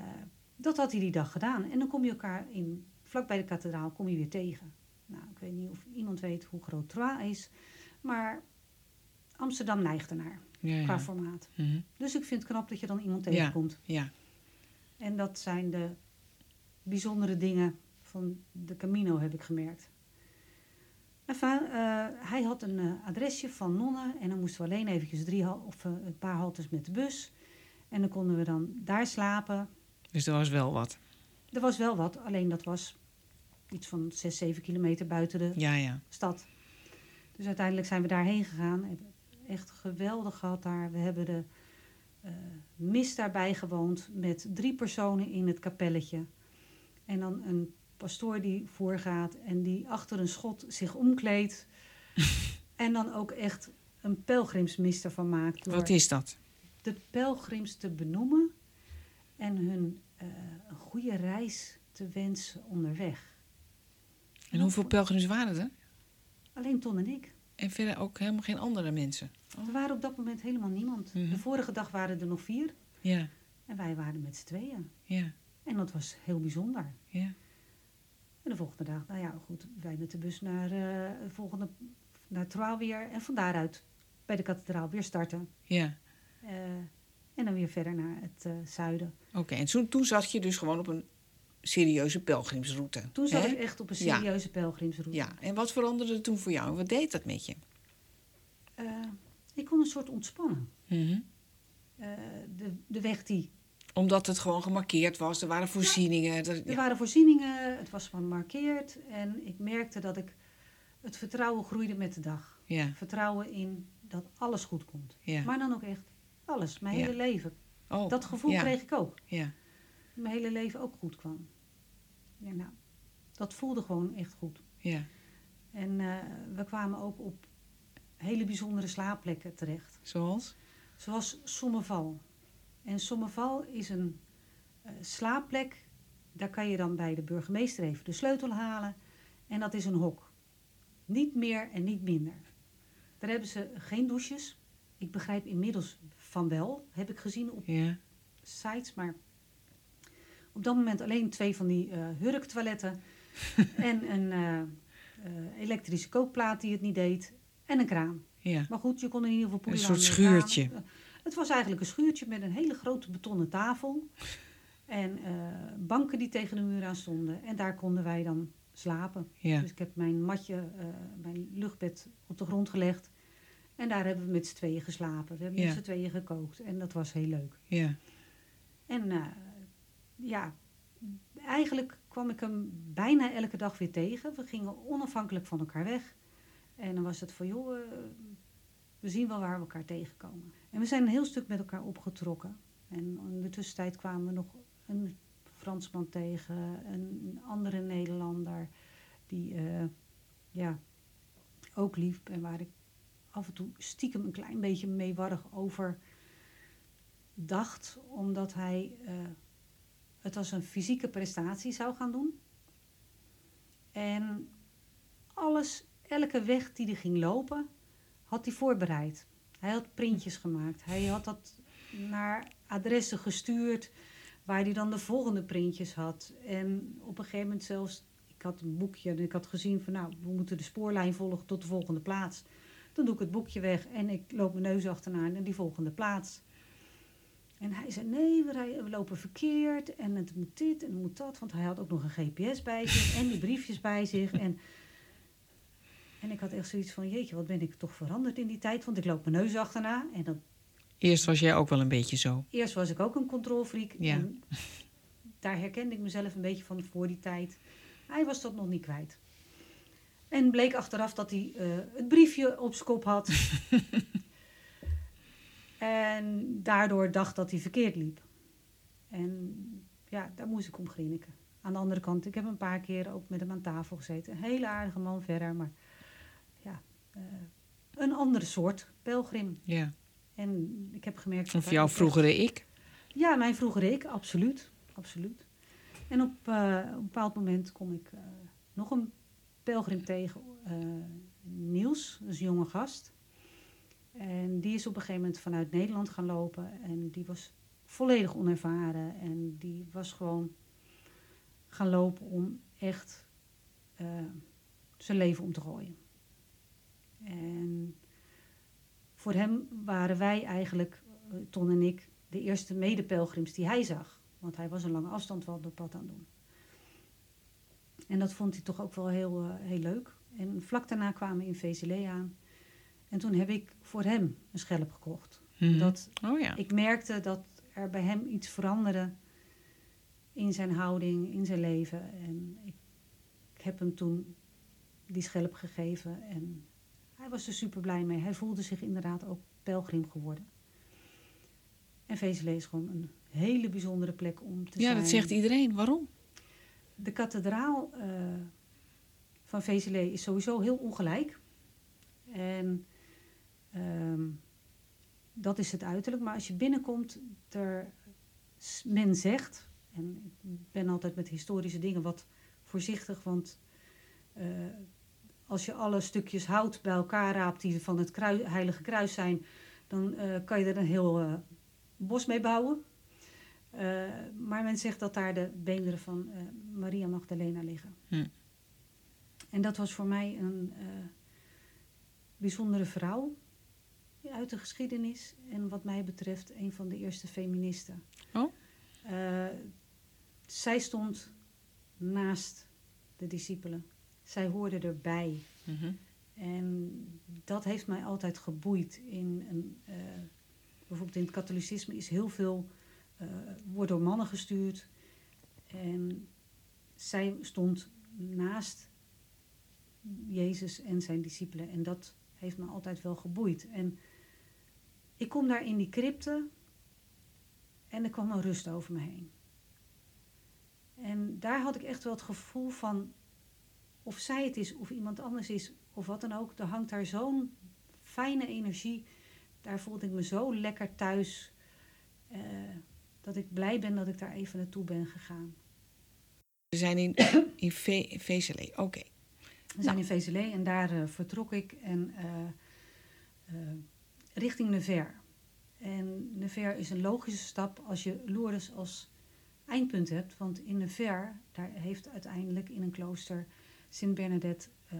Speaker 2: dat had hij die dag gedaan. En dan kom je elkaar in, vlak bij de kathedraal kom je weer tegen. Nou, ik weet niet of iemand weet hoe groot Troyes is. Maar Amsterdam neigt ernaar
Speaker 3: Ja,
Speaker 2: qua
Speaker 3: ja.
Speaker 2: formaat.
Speaker 3: Mhm.
Speaker 2: Dus ik vind het knap dat je dan iemand
Speaker 3: Ja.
Speaker 2: tegenkomt.
Speaker 3: ja.
Speaker 2: En dat zijn de bijzondere dingen van de Camino, heb ik gemerkt. Enfin, eh, hij had een eh, adresje van nonnen en dan moesten we alleen eventjes drie of eh, een paar haltes met de bus. En dan konden we dan daar slapen.
Speaker 3: Dus er was wel wat.
Speaker 2: Er was wel wat, alleen dat was iets van 6, 7 kilometer buiten de
Speaker 3: Ja, ja.
Speaker 2: stad. Dus uiteindelijk zijn we daarheen gegaan. Echt geweldig gehad daar. We hebben de mis daarbij gewoond met drie personen in het kapelletje. En dan een pastoor die voorgaat en die achter een schot zich omkleedt. en dan ook echt een pelgrimsmis ervan maakt. Door
Speaker 3: Wat is dat?
Speaker 2: de pelgrims te benoemen en hun eh, een goede reis te wensen onderweg.
Speaker 3: En hoeveel pelgrims waren er?
Speaker 2: Alleen Ton en ik.
Speaker 3: En verder ook helemaal geen andere mensen?
Speaker 2: Er waren op dat moment helemaal niemand.
Speaker 3: Mhm.
Speaker 2: De vorige dag waren er nog vier
Speaker 3: Ja,
Speaker 2: en wij waren met z'n tweeën.
Speaker 3: ja,
Speaker 2: En dat was heel bijzonder.
Speaker 3: ja.
Speaker 2: En de volgende dag, nou ja, goed, wij met de bus naar, de volgende, naar Troyes weer. En van daaruit bij de kathedraal weer starten.
Speaker 3: ja.
Speaker 2: Eh, en dan weer verder naar het eh, zuiden.
Speaker 3: Oké, en toen, toen zat je dus gewoon op een serieuze pelgrimsroute.
Speaker 2: Toen zat
Speaker 3: hè?
Speaker 2: ik echt op een
Speaker 3: Ja.
Speaker 2: serieuze pelgrimsroute.
Speaker 3: Ja, en wat veranderde er toen voor jou? Wat deed dat met je?
Speaker 2: Eh, ik kon een soort ontspannen.
Speaker 3: Mhm.
Speaker 2: Eh, de, de weg die
Speaker 3: Omdat het gewoon gemarkeerd was, er waren voorzieningen.
Speaker 2: Er
Speaker 3: ja.
Speaker 2: waren voorzieningen, het was gemarkeerd en ik merkte dat ik het vertrouwen groeide met de dag.
Speaker 3: Ja,
Speaker 2: Vertrouwen in dat alles goed komt.
Speaker 3: ja.
Speaker 2: Maar dan ook echt alles, mijn hele leven.
Speaker 3: Oh,
Speaker 2: Dat gevoel kreeg ik ook.
Speaker 3: Ja,
Speaker 2: mijn hele leven ook goed kwam. Ja, nou, dat voelde gewoon echt goed.
Speaker 3: ja.
Speaker 2: En eh, we kwamen ook op hele bijzondere slaapplekken terecht.
Speaker 3: Zoals?
Speaker 2: Zoals Sommerval. En Sommerval is een eh, slaapplek. Daar kan je dan bij de burgemeester even de sleutel halen. En dat is een hok. Niet meer en niet minder. Daar hebben ze geen douches. Ik begrijp inmiddels van wel, heb ik gezien op
Speaker 3: Ja,
Speaker 2: sites. Maar op dat moment alleen twee van die eh hurktoiletten. en een eh, eh, elektrische kookplaat die het niet deed. En een kraan.
Speaker 3: ja.
Speaker 2: Maar goed, je kon in ieder geval poelen
Speaker 3: soort
Speaker 2: aan de
Speaker 3: schuurtje.
Speaker 2: kraan. Het was eigenlijk een schuurtje met een hele grote betonnen tafel. En banken die tegen de muur aan stonden. En daar konden wij dan slapen.
Speaker 3: ja.
Speaker 2: Dus ik heb mijn matje, mijn luchtbed op de grond gelegd. En daar hebben we met z'n tweeën geslapen. We hebben
Speaker 3: Ja.
Speaker 2: met z'n tweeën gekookt. En dat was heel leuk.
Speaker 3: ja.
Speaker 2: En ja, eigenlijk kwam ik hem bijna elke dag weer tegen. We gingen onafhankelijk van elkaar weg. En dan was het van, joh, eh, we zien wel waar we elkaar tegenkomen. En we zijn een heel stuk met elkaar opgetrokken. En in de tussentijd kwamen we nog een Fransman tegen, een andere Nederlander, die eh, ja, ook liep en waar ik af en toe stiekem een klein beetje meewarrig over dacht, omdat hij eh, het als een fysieke prestatie zou gaan doen. En alles, elke weg die hij ging lopen, had hij voorbereid. Hij had printjes gemaakt. Hij had dat naar adressen gestuurd waar hij dan de volgende printjes had. En op een gegeven moment zelfs, ik had een boekje en ik had gezien van nou, we moeten de spoorlijn volgen tot de volgende plaats. Dan doe ik het boekje weg en ik loop mijn neus achterna naar die volgende plaats. En hij zei, nee, we, rijden- we lopen verkeerd en het moet dit en het moet dat. Want hij had ook nog een GPS bij zich en die briefjes bij zich. En, en ik had echt zoiets van, jeetje, wat ben ik toch veranderd in die tijd. Want ik loop mijn neus achterna. En dan,
Speaker 3: Eerst was jij ook wel een beetje zo.
Speaker 2: eerst was ik ook een controlfreak.
Speaker 3: Ja.
Speaker 2: En daar herkende ik mezelf een beetje van voor die tijd. Hij was dat nog niet kwijt. En bleek achteraf dat hij eh, het briefje op zijn kop had. en daardoor dacht dat hij verkeerd liep. En ja, daar moest ik om grinniken. Aan de andere kant, ik heb een paar keer ook met hem aan tafel gezeten. Een hele aardige man verder, maar ja, eh, een andere soort pelgrim.
Speaker 3: Ja.
Speaker 2: En ik heb gemerkt... Hij
Speaker 3: jouw
Speaker 2: echt-
Speaker 3: vroegere ik.
Speaker 2: ja, mijn vroegere ik, absoluut. absoluut. En op, eh, een bepaald moment kom ik eh, nog een pelgrim tegen, Niels, een jonge gast. En die is op een gegeven moment vanuit Nederland gaan lopen. En die was volledig onervaren. En die was gewoon gaan lopen om echt eh, zijn leven om te gooien. En voor hem waren wij eigenlijk, eh, Ton en ik, de eerste medepelgrims die hij zag. Want hij was een lange afstand wandelpad aan het doen. En dat vond hij toch ook wel heel, eh, heel leuk. En vlak daarna kwamen we in VCL aan. En toen heb ik voor hem een schelp gekocht.
Speaker 3: Mhm.
Speaker 2: Dat
Speaker 3: Oh ja.
Speaker 2: ik merkte dat er bij hem iets veranderde in zijn houding, in zijn leven. En ik, ik heb hem toen die schelp gegeven en hij was er super blij mee. Hij voelde zich inderdaad ook pelgrim geworden. En VCL is gewoon een hele bijzondere plek om te
Speaker 3: Ja,
Speaker 2: zijn.
Speaker 3: dat zegt iedereen. Waarom?
Speaker 2: De kathedraal eh, van VCL is sowieso heel ongelijk. En ehm, dat is het uiterlijk. Maar als je binnenkomt, er, men zegt, en ik ben altijd met historische dingen wat voorzichtig, want eh, als je alle stukjes hout bij elkaar raapt die van het Heilige Kruis zijn, dan eh, kan je er een heel eh, bos mee bouwen. Maar men zegt dat daar de beenderen van Maria Magdalena liggen.
Speaker 3: Hm.
Speaker 2: En dat was voor mij een bijzondere vrouw uit de geschiedenis. En wat mij betreft een van de eerste feministen.
Speaker 3: Oh.
Speaker 2: Eh, zij stond naast de discipelen. Zij hoorde erbij.
Speaker 3: Mhm.
Speaker 2: En dat heeft mij altijd geboeid. In een, eh, bijvoorbeeld in het katholicisme is heel veel, eh, wordt door mannen gestuurd. En zij stond naast Jezus en zijn discipelen. En dat heeft me altijd wel geboeid. En ik kom daar in die crypte en er kwam een rust over me heen. En daar had ik echt wel het gevoel van, of zij het is, of iemand anders is, of wat dan ook, er hangt daar zo'n fijne energie. Daar voelde ik me zo lekker thuis, eh, dat ik blij ben dat ik daar even naartoe ben gegaan.
Speaker 3: We zijn in, in V-. Oké.
Speaker 2: We zijn in VCL en daar eh, vertrok ik en eh, richting Nevers. En Nevers is een logische stap als je Lourdes als eindpunt hebt. Want in Nevers, daar heeft uiteindelijk in een klooster Sint Bernadette eh,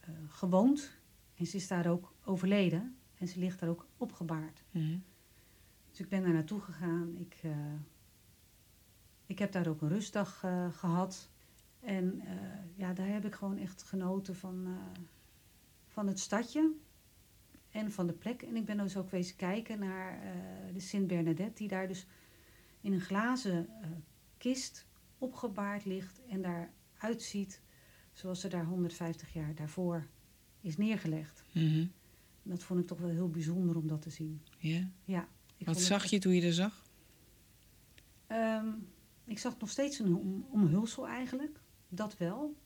Speaker 2: eh, gewoond. En ze is daar ook overleden. En ze ligt daar ook opgebaard.
Speaker 3: Mhm.
Speaker 2: Dus ik ben daar naartoe gegaan. Ik, eh, ik heb daar ook een rustdag eh, gehad. En ja, daar heb ik gewoon echt genoten van, van het stadje en van de plek. En ik ben dus ook wezen kijken naar eh, de Sint Bernadette, die daar dus in een glazen eh, kist opgebaard ligt en daar uitziet zoals ze daar 150 jaar daarvoor is neergelegd.
Speaker 3: Mhm.
Speaker 2: Dat vond ik toch wel heel bijzonder om dat te zien.
Speaker 3: Ja.
Speaker 2: Ja, ik
Speaker 3: Wat
Speaker 2: het
Speaker 3: zag je toen je er zag?
Speaker 2: Ehm, ik zag nog steeds een om, omhulsel eigenlijk, dat wel.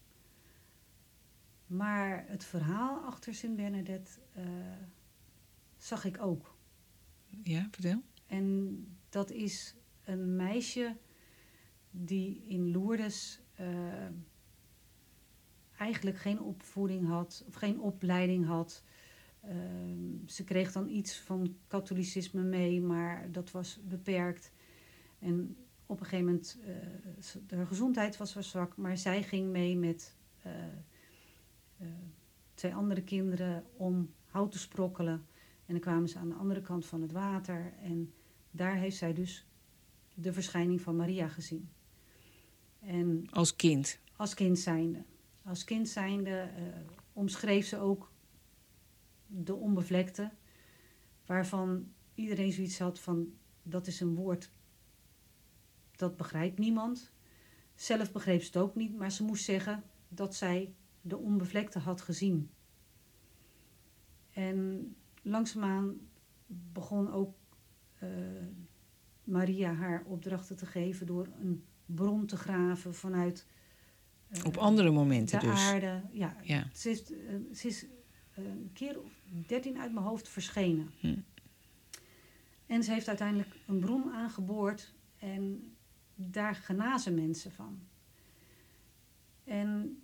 Speaker 2: Maar het verhaal achter Sint Bernadette eh, zag ik ook.
Speaker 3: Ja, vertel.
Speaker 2: En dat is een meisje die in Lourdes eh, eigenlijk geen opvoeding had, of geen opleiding had. Ehm, ze kreeg dan iets van katholicisme mee, maar dat was beperkt. En op een gegeven moment, uh, de gezondheid was wel zwak, maar zij ging mee met twee andere kinderen om hout te sprokkelen. En dan kwamen ze aan de andere kant van het water. En daar heeft zij dus de verschijning van Maria gezien. En
Speaker 3: als kind?
Speaker 2: Als kind zijnde. Als kind zijnde omschreef ze ook de onbevlekte, waarvan iedereen zoiets had van dat is een woord dat begrijpt niemand. Zelf begreep ze het ook niet, maar ze moest zeggen dat zij de onbevlekte had gezien. En langzaamaan begon ook uh, Maria haar opdrachten te geven door een bron te graven vanuit.
Speaker 3: Uh, Op andere momenten
Speaker 2: de
Speaker 3: dus.
Speaker 2: aarde. Ja, ja. Ze is, uh, ze is een keer of dertien uit mijn hoofd verschenen.
Speaker 3: Hm.
Speaker 2: En ze heeft uiteindelijk een bron aangeboord en daar genazen mensen van. En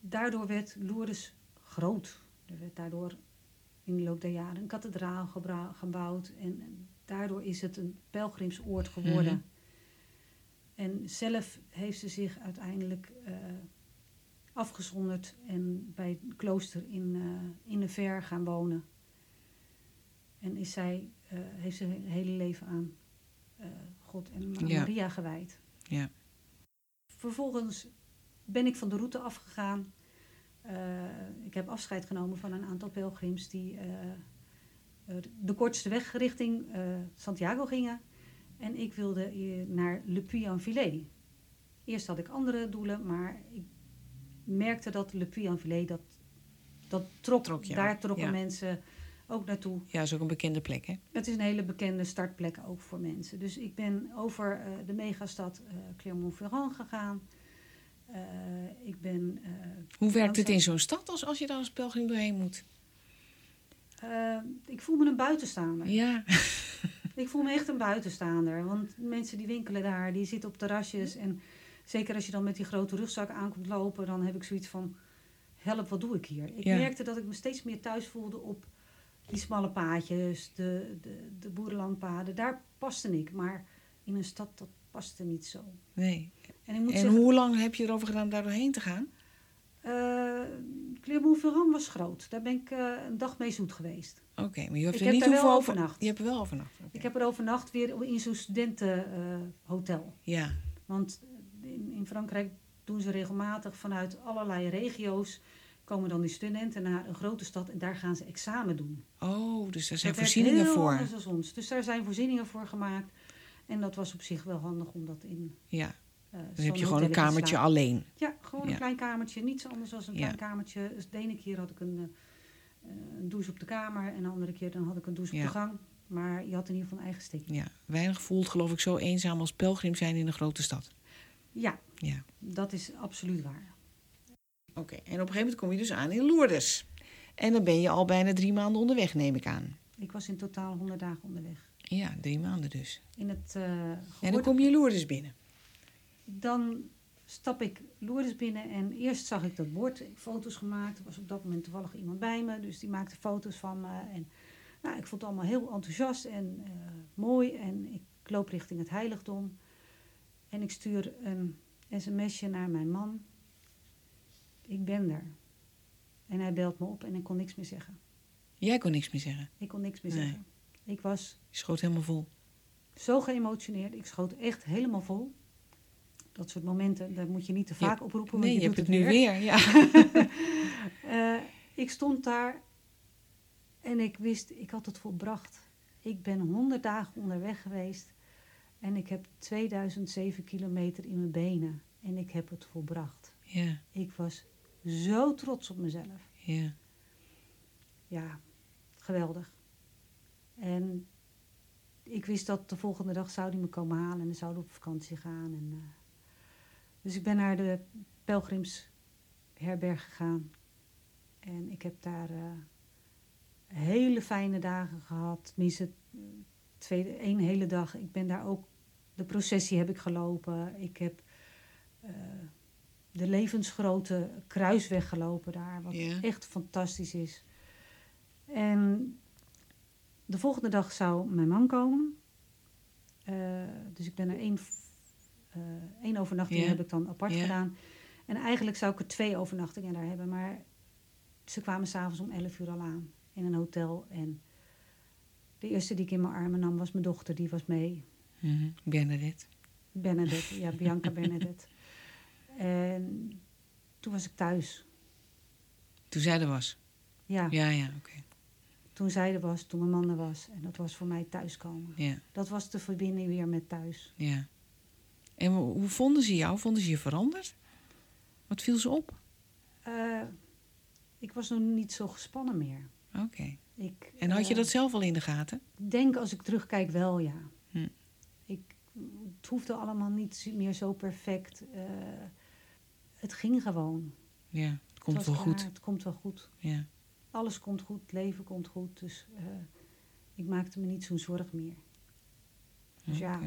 Speaker 2: daardoor werd Lourdes groot. Er werd daardoor in de loop der jaren een kathedraal gebouwd. En daardoor is het een pelgrimsoord geworden.
Speaker 3: Mhm.
Speaker 2: En zelf heeft ze zich uiteindelijk uh, afgezonderd en bij het klooster in, uh, in de Ver gaan wonen. En is zij, uh, heeft ze hele leven aan God en
Speaker 3: Ja.
Speaker 2: Maria gewijd.
Speaker 3: Ja.
Speaker 2: Vervolgens ben ik van de route afgegaan. Uh, ik heb afscheid genomen van een aantal pelgrims die uh, de kortste weg richting Santiago gingen. En ik wilde naar Le Puy-en-Velay. Eerst had ik andere doelen, maar ik merkte dat Le Puy-en-Velay, dat, dat trok, daar trokken
Speaker 3: ja.
Speaker 2: mensen ook naartoe.
Speaker 3: Ja, is ook een bekende plek, hè?
Speaker 2: Het is een hele bekende startplek ook voor mensen. Dus ik ben over uh, de megastad uh, Clermont-Ferrand gegaan. Uh, ik ben.
Speaker 3: Hoe werkt het in zo'n stad als, als je daar als pelgrim doorheen moet?
Speaker 2: Eh, ik voel me een buitenstaander.
Speaker 3: Ja.
Speaker 2: Ik voel me echt een buitenstaander. Want mensen die winkelen daar, die zitten op terrasjes. En zeker als je dan met die grote rugzak aankomt lopen, dan heb ik zoiets van: help, wat doe ik hier? Ik
Speaker 3: Ja.
Speaker 2: merkte dat ik me steeds meer thuis voelde op die smalle paadjes, de, de, de boerenlandpaden. Daar paste ik. Maar in een stad, dat paste niet zo.
Speaker 3: Nee.
Speaker 2: En ik moet
Speaker 3: En
Speaker 2: zeggen,
Speaker 3: hoe lang heb je erover gedaan om daar doorheen te gaan?
Speaker 2: eh, Clermont-Ferrand was groot. Daar ben ik eh, een dag mee zoet geweest.
Speaker 3: Oké, maar je hebt er niet
Speaker 2: overnacht.
Speaker 3: Je hebt er wel overnacht.
Speaker 2: Ik heb er overnacht weer in zo'n studentenhotel.
Speaker 3: Ja,
Speaker 2: Want in, in Frankrijk doen ze regelmatig vanuit allerlei regio's... komen dan die studenten naar een grote stad en daar gaan ze examen doen.
Speaker 3: oh, dus daar zijn
Speaker 2: Dat
Speaker 3: voorzieningen
Speaker 2: heel
Speaker 3: voor.
Speaker 2: anders dan ons. Dus daar zijn voorzieningen voor gemaakt. En dat was op zich wel handig om dat in...
Speaker 3: Ja, dan
Speaker 2: zo'n
Speaker 3: heb je gewoon een kamertje alleen.
Speaker 2: Ja, gewoon
Speaker 3: Ja.
Speaker 2: een klein kamertje. Niets anders dan een
Speaker 3: Ja.
Speaker 2: klein kamertje. Dus de ene keer had ik een, eh, een douche op de kamer... en de andere keer dan had ik een douche op de gang. Maar je had in ieder geval een eigen steek.
Speaker 3: Ja, weinig voelt geloof ik zo eenzaam als pelgrim zijn in een grote stad.
Speaker 2: Ja,
Speaker 3: Ja.
Speaker 2: dat is absoluut waar.
Speaker 3: Oké, en op een gegeven moment kom je dus aan in Lourdes. En dan ben je al bijna drie maanden onderweg, neem ik aan.
Speaker 2: Ik was in totaal 100 dagen onderweg.
Speaker 3: Ja, drie maanden dus.
Speaker 2: In het eh
Speaker 3: En dan kom je Lourdes binnen.
Speaker 2: Dan stap ik Lourdes binnen en eerst zag ik dat bord, ik foto's gemaakt. Er was op dat moment toevallig iemand bij me, dus die maakte foto's van me. En nou, ik vond het allemaal heel enthousiast en eh, mooi. En ik loop richting het heiligdom. En ik stuur een sms'je naar mijn man. Ik ben er. En hij belt me op en ik kon niks meer zeggen.
Speaker 3: Jij kon niks meer zeggen.
Speaker 2: Ik kon niks meer
Speaker 3: Nee.
Speaker 2: zeggen. Ik was
Speaker 3: Je schoot helemaal vol.
Speaker 2: zo geëmotioneerd. Ik schoot echt helemaal vol. Dat soort momenten, daar moet je niet te
Speaker 3: Je-
Speaker 2: vaak oproepen. want
Speaker 3: Nee, je,
Speaker 2: doet
Speaker 3: hebt het nu weer. Ja.
Speaker 2: Eh, ik stond daar en ik wist, ik had het volbracht. Ik ben 100 dagen onderweg geweest en ik heb 2007 kilometer in mijn benen en ik heb het volbracht.
Speaker 3: ja,
Speaker 2: Ik was zo trots op mezelf.
Speaker 3: ja.
Speaker 2: Ja, geweldig. En ik wist dat de volgende dag zou hij me komen halen en dan zouden we op vakantie gaan. En, eh, dus ik ben naar de pelgrimsherberg gegaan. En ik heb daar eh, hele fijne dagen gehad. Tenminste, twee, één hele dag. Ik ben daar ook, de processie heb ik gelopen. Ik heb eh, de levensgrote kruisweg gelopen daar. Wat echt fantastisch is. En de volgende dag zou mijn man komen. Eh, dus ik ben er één, één overnachting heb ik dan apart gedaan. En eigenlijk zou ik er twee overnachtingen daar hebben. Maar ze kwamen s'avonds om 11 uur al aan in een hotel. En de eerste die ik in mijn armen nam was mijn dochter, die was mee.
Speaker 3: Mhm. Bernadette.
Speaker 2: Bernadette, ja, Bianca Bernadette. En toen was ik thuis.
Speaker 3: Toen zij er was.
Speaker 2: Ja,
Speaker 3: Ja, ja, oké.
Speaker 2: toen zij er was, toen mijn man er was. En dat was voor mij thuiskomen.
Speaker 3: Ja,
Speaker 2: Dat was de verbinding weer met thuis.
Speaker 3: ja. En hoe vonden ze jou? Vonden ze je veranderd? Wat viel ze op?
Speaker 2: Eh, ik was nog niet zo gespannen meer.
Speaker 3: Oké.
Speaker 2: Ik,
Speaker 3: En had je
Speaker 2: eh,
Speaker 3: dat zelf al in de gaten?
Speaker 2: denk als ik terugkijk wel, ja.
Speaker 3: Hm.
Speaker 2: Ik, het hoefde allemaal niet meer zo perfect. Eh, het ging gewoon.
Speaker 3: Ja, het komt
Speaker 2: Het
Speaker 3: wel goed.
Speaker 2: Het komt wel goed.
Speaker 3: Ja.
Speaker 2: Alles komt goed, het leven komt goed. Dus ik maakte me niet zo'n zorg meer. Dus ja.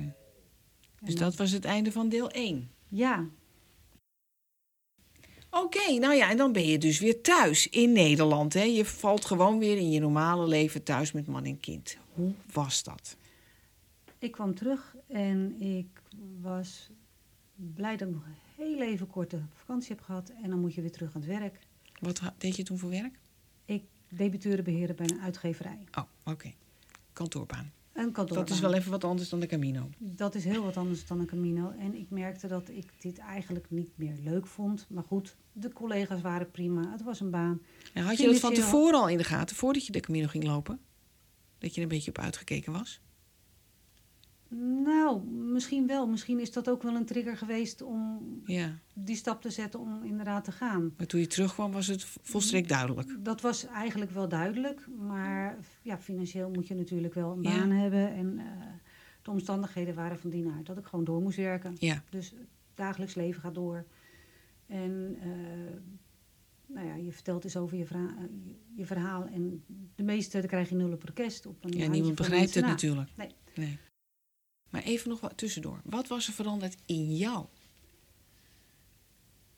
Speaker 3: Dus dat was het einde van deel 1.
Speaker 2: Ja,
Speaker 3: Oké, nou ja, en dan ben je dus weer thuis in Nederland. Hè? Je valt gewoon weer in je normale leven thuis met man en kind. Hoe was dat?
Speaker 2: ik kwam terug en ik was blij dat ik nog heel even korte vakantie heb gehad. En dan moet je weer terug aan het werk.
Speaker 3: Wat deed je toen voor werk?
Speaker 2: Ik debiteuren beheren bij een uitgeverij.
Speaker 3: Oh, oké. Kantoorbaan.
Speaker 2: Een kantoorbaan.
Speaker 3: Dat is wel even wat anders dan de Camino.
Speaker 2: Dat is heel wat anders dan een Camino. En ik merkte dat ik dit eigenlijk niet meer leuk vond. Maar goed, de collega's waren prima. Het was een baan.
Speaker 3: En had je dat van tevoren al in de gaten, voordat je de Camino ging lopen? Dat je er een beetje op uitgekeken was?
Speaker 2: Nou, misschien wel. Misschien is dat ook wel een trigger geweest om
Speaker 3: Ja.
Speaker 2: die stap te zetten om inderdaad te gaan.
Speaker 3: Maar toen je terugkwam was het volstrekt duidelijk.
Speaker 2: Dat was eigenlijk wel duidelijk. Maar ja, financieel moet je natuurlijk wel een
Speaker 3: Ja.
Speaker 2: baan hebben. En eh, de omstandigheden waren van die aard dat ik gewoon door moest werken.
Speaker 3: Ja.
Speaker 2: Dus het dagelijks leven gaat door. En eh, nou ja, je vertelt eens over je, je, verhaal. En de meeste, krijg je nul op orkest. Op een
Speaker 3: Ja, niemand begrijpt het
Speaker 2: na.
Speaker 3: natuurlijk.
Speaker 2: Nee.
Speaker 3: nee. Maar even nog wat tussendoor. Wat was er veranderd in jou?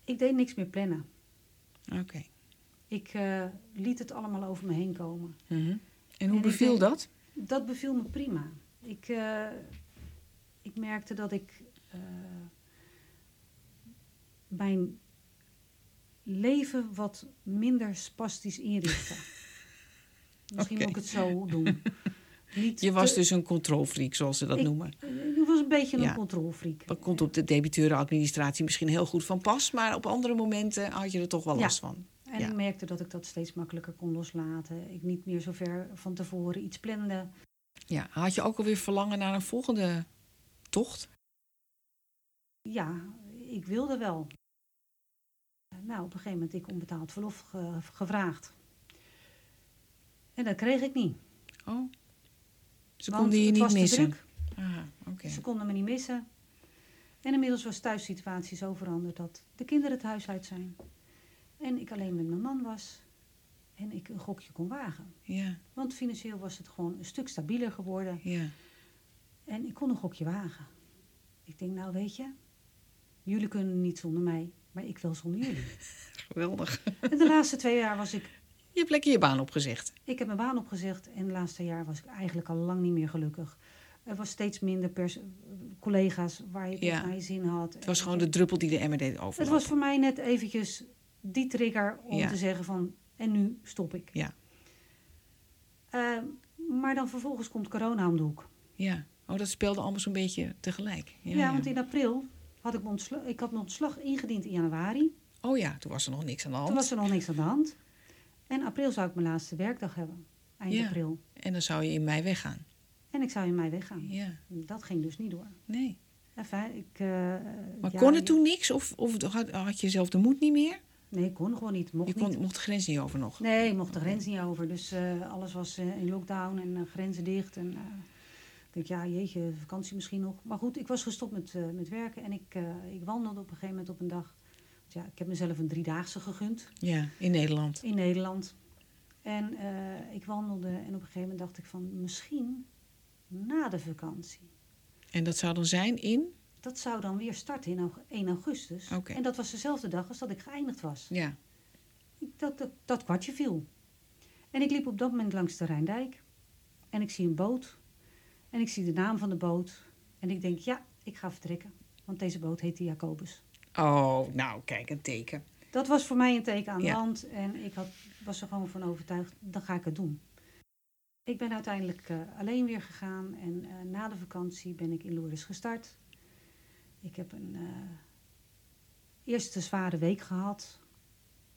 Speaker 2: Ik deed niks meer plannen.
Speaker 3: Oké.
Speaker 2: Ik eh, liet het allemaal over me heen komen.
Speaker 3: Mhm. En
Speaker 2: En
Speaker 3: hoe beviel
Speaker 2: denk-
Speaker 3: dat?
Speaker 2: Dat beviel me prima. Ik, eh, ik merkte dat ik eh, mijn leven wat minder spastisch inrichtte. Misschien moet ik het zo doen. Niet
Speaker 3: Je was
Speaker 2: te-
Speaker 3: dus een controlfreak, zoals ze dat
Speaker 2: Ik-
Speaker 3: noemen.
Speaker 2: Ik was een beetje een controlfreak.
Speaker 3: Dat komt op de debiteurenadministratie misschien heel goed van pas, maar op andere momenten had je er toch wel
Speaker 2: Ja.
Speaker 3: last van.
Speaker 2: En ik merkte dat ik dat steeds makkelijker kon loslaten. Ik niet meer zo ver van tevoren iets plande.
Speaker 3: Ja, had je ook alweer verlangen naar een volgende tocht?
Speaker 2: Ja, ik wilde wel. Nou, op een gegeven moment ik onbetaald verlof ge- gevraagd. En dat kreeg ik niet.
Speaker 3: Oh, ze
Speaker 2: want
Speaker 3: konden je
Speaker 2: het
Speaker 3: niet
Speaker 2: was te
Speaker 3: missen.
Speaker 2: druk.
Speaker 3: Aha, oké.
Speaker 2: Ze konden me niet missen. En inmiddels was de thuissituatie zo veranderd dat de kinderen het huis uit zijn. En ik alleen met mijn man was. En ik een gokje kon wagen.
Speaker 3: Ja,
Speaker 2: Want financieel was het gewoon een stuk stabieler geworden.
Speaker 3: ja.
Speaker 2: En ik kon een gokje wagen. Ik denk, nou weet je, jullie kunnen niet zonder mij, maar ik wel zonder jullie.
Speaker 3: Geweldig.
Speaker 2: En de laatste twee jaar was ik,
Speaker 3: Je hebt lekker je baan opgezegd.
Speaker 2: ik heb mijn baan opgezegd en de laatste jaar was ik eigenlijk al lang niet meer gelukkig. Er was steeds minder pers- collega's waar je het
Speaker 3: Ja.
Speaker 2: naar je zin had.
Speaker 3: Het was gewoon de druppel die de emmer deed
Speaker 2: Het
Speaker 3: overlopen.
Speaker 2: was voor mij net eventjes die trigger om
Speaker 3: Ja.
Speaker 2: te zeggen van, en nu stop ik.
Speaker 3: Ja.
Speaker 2: Eh, maar dan vervolgens komt corona om de hoek.
Speaker 3: Ja. Oh, dat speelde allemaal zo'n beetje tegelijk. Ja,
Speaker 2: Ja,
Speaker 3: ja.
Speaker 2: want in april had ik mijn ontslag, ik had mijn ontslag ingediend in januari.
Speaker 3: Oh ja, toen was er nog niks aan de hand.
Speaker 2: Toen was er nog niks aan de hand. En april zou ik mijn laatste werkdag hebben. Eind
Speaker 3: Ja.
Speaker 2: april.
Speaker 3: En dan zou je in mei weggaan.
Speaker 2: En ik zou in mei weggaan.
Speaker 3: Ja,
Speaker 2: Dat ging dus niet door.
Speaker 3: nee.
Speaker 2: Enfin, ik, eh,
Speaker 3: Maar
Speaker 2: ja,
Speaker 3: kon het toen niks? Of, of had, had je zelf de moed niet meer?
Speaker 2: Nee, ik kon gewoon niet. Mocht
Speaker 3: Je kon,
Speaker 2: niet.
Speaker 3: mocht de grens niet over nog.
Speaker 2: Nee, ik mocht de grens niet over. Dus eh, alles was eh, in lockdown en grenzen dicht. En ik denk, ja, jeetje, vakantie misschien nog. Maar goed, ik was gestopt met, met werken. En ik, ik wandelde op een gegeven moment op een dag. Ja, ik heb mezelf een driedaagse gegund.
Speaker 3: Ja, in Nederland.
Speaker 2: in Nederland. En eh, ik wandelde en op een gegeven moment dacht ik van misschien na de vakantie.
Speaker 3: En dat zou dan zijn in?
Speaker 2: Dat zou dan weer starten in aug- 1 augustus. En dat was dezelfde dag als dat ik geëindigd was.
Speaker 3: Ja.
Speaker 2: Dat, dat, dat kwartje viel. En ik liep op dat moment langs de Rijndijk. En ik zie een boot. En ik zie de naam van de boot. En ik denk, ja, ik ga vertrekken. Want deze boot heet de Jacobus.
Speaker 3: Oh, nou, kijk, een teken.
Speaker 2: Dat was voor mij een teken aan
Speaker 3: Ja.
Speaker 2: land. En ik had, was er gewoon van overtuigd, dan ga ik het doen. Ik ben uiteindelijk eh, alleen weer gegaan. En eh, na de vakantie ben ik in Lourdes gestart. Ik heb een eh, eerste zware week gehad.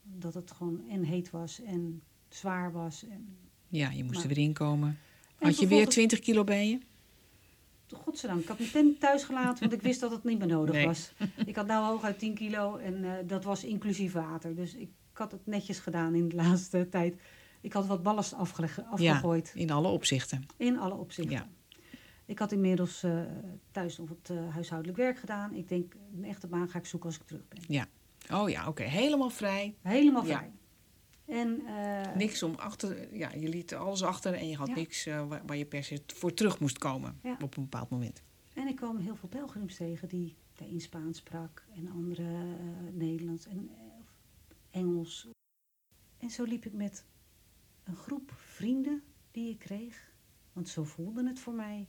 Speaker 2: Dat het gewoon en heet was en zwaar was. En,
Speaker 3: Ja, je moest
Speaker 2: Maar-
Speaker 3: er weer inkomen.
Speaker 2: en
Speaker 3: Had je weer
Speaker 2: vervolgens-
Speaker 3: 20 kilo bij je?
Speaker 2: Godzijdank, ik had mijn tent thuis gelaten, want ik wist dat het niet meer nodig
Speaker 3: Nee.
Speaker 2: was. Ik had nou hooguit 10 kilo en eh, dat was inclusief water. Dus ik had het netjes gedaan in de laatste tijd. Ik had wat ballast afgeleg- afgegooid,
Speaker 3: In alle opzichten.
Speaker 2: in alle opzichten.
Speaker 3: Ja.
Speaker 2: Ik had inmiddels eh, thuis nog wat eh, huishoudelijk werk gedaan. Ik denk, een echte baan ga ik zoeken als ik terug ben.
Speaker 3: Oh ja, oké. Helemaal vrij.
Speaker 2: Helemaal
Speaker 3: Ja.
Speaker 2: En, eh,
Speaker 3: Niks om achter... Ja, je liet alles achter en je had
Speaker 2: Ja.
Speaker 3: niks eh, waar, waar je per se voor terug moest komen.
Speaker 2: Ja.
Speaker 3: Op een bepaald moment.
Speaker 2: En ik kwam heel veel pelgrims tegen die een Spaans sprak en andere eh, Nederlands en Engels. En zo liep ik met een groep vrienden die ik kreeg, want zo voelde het voor mij.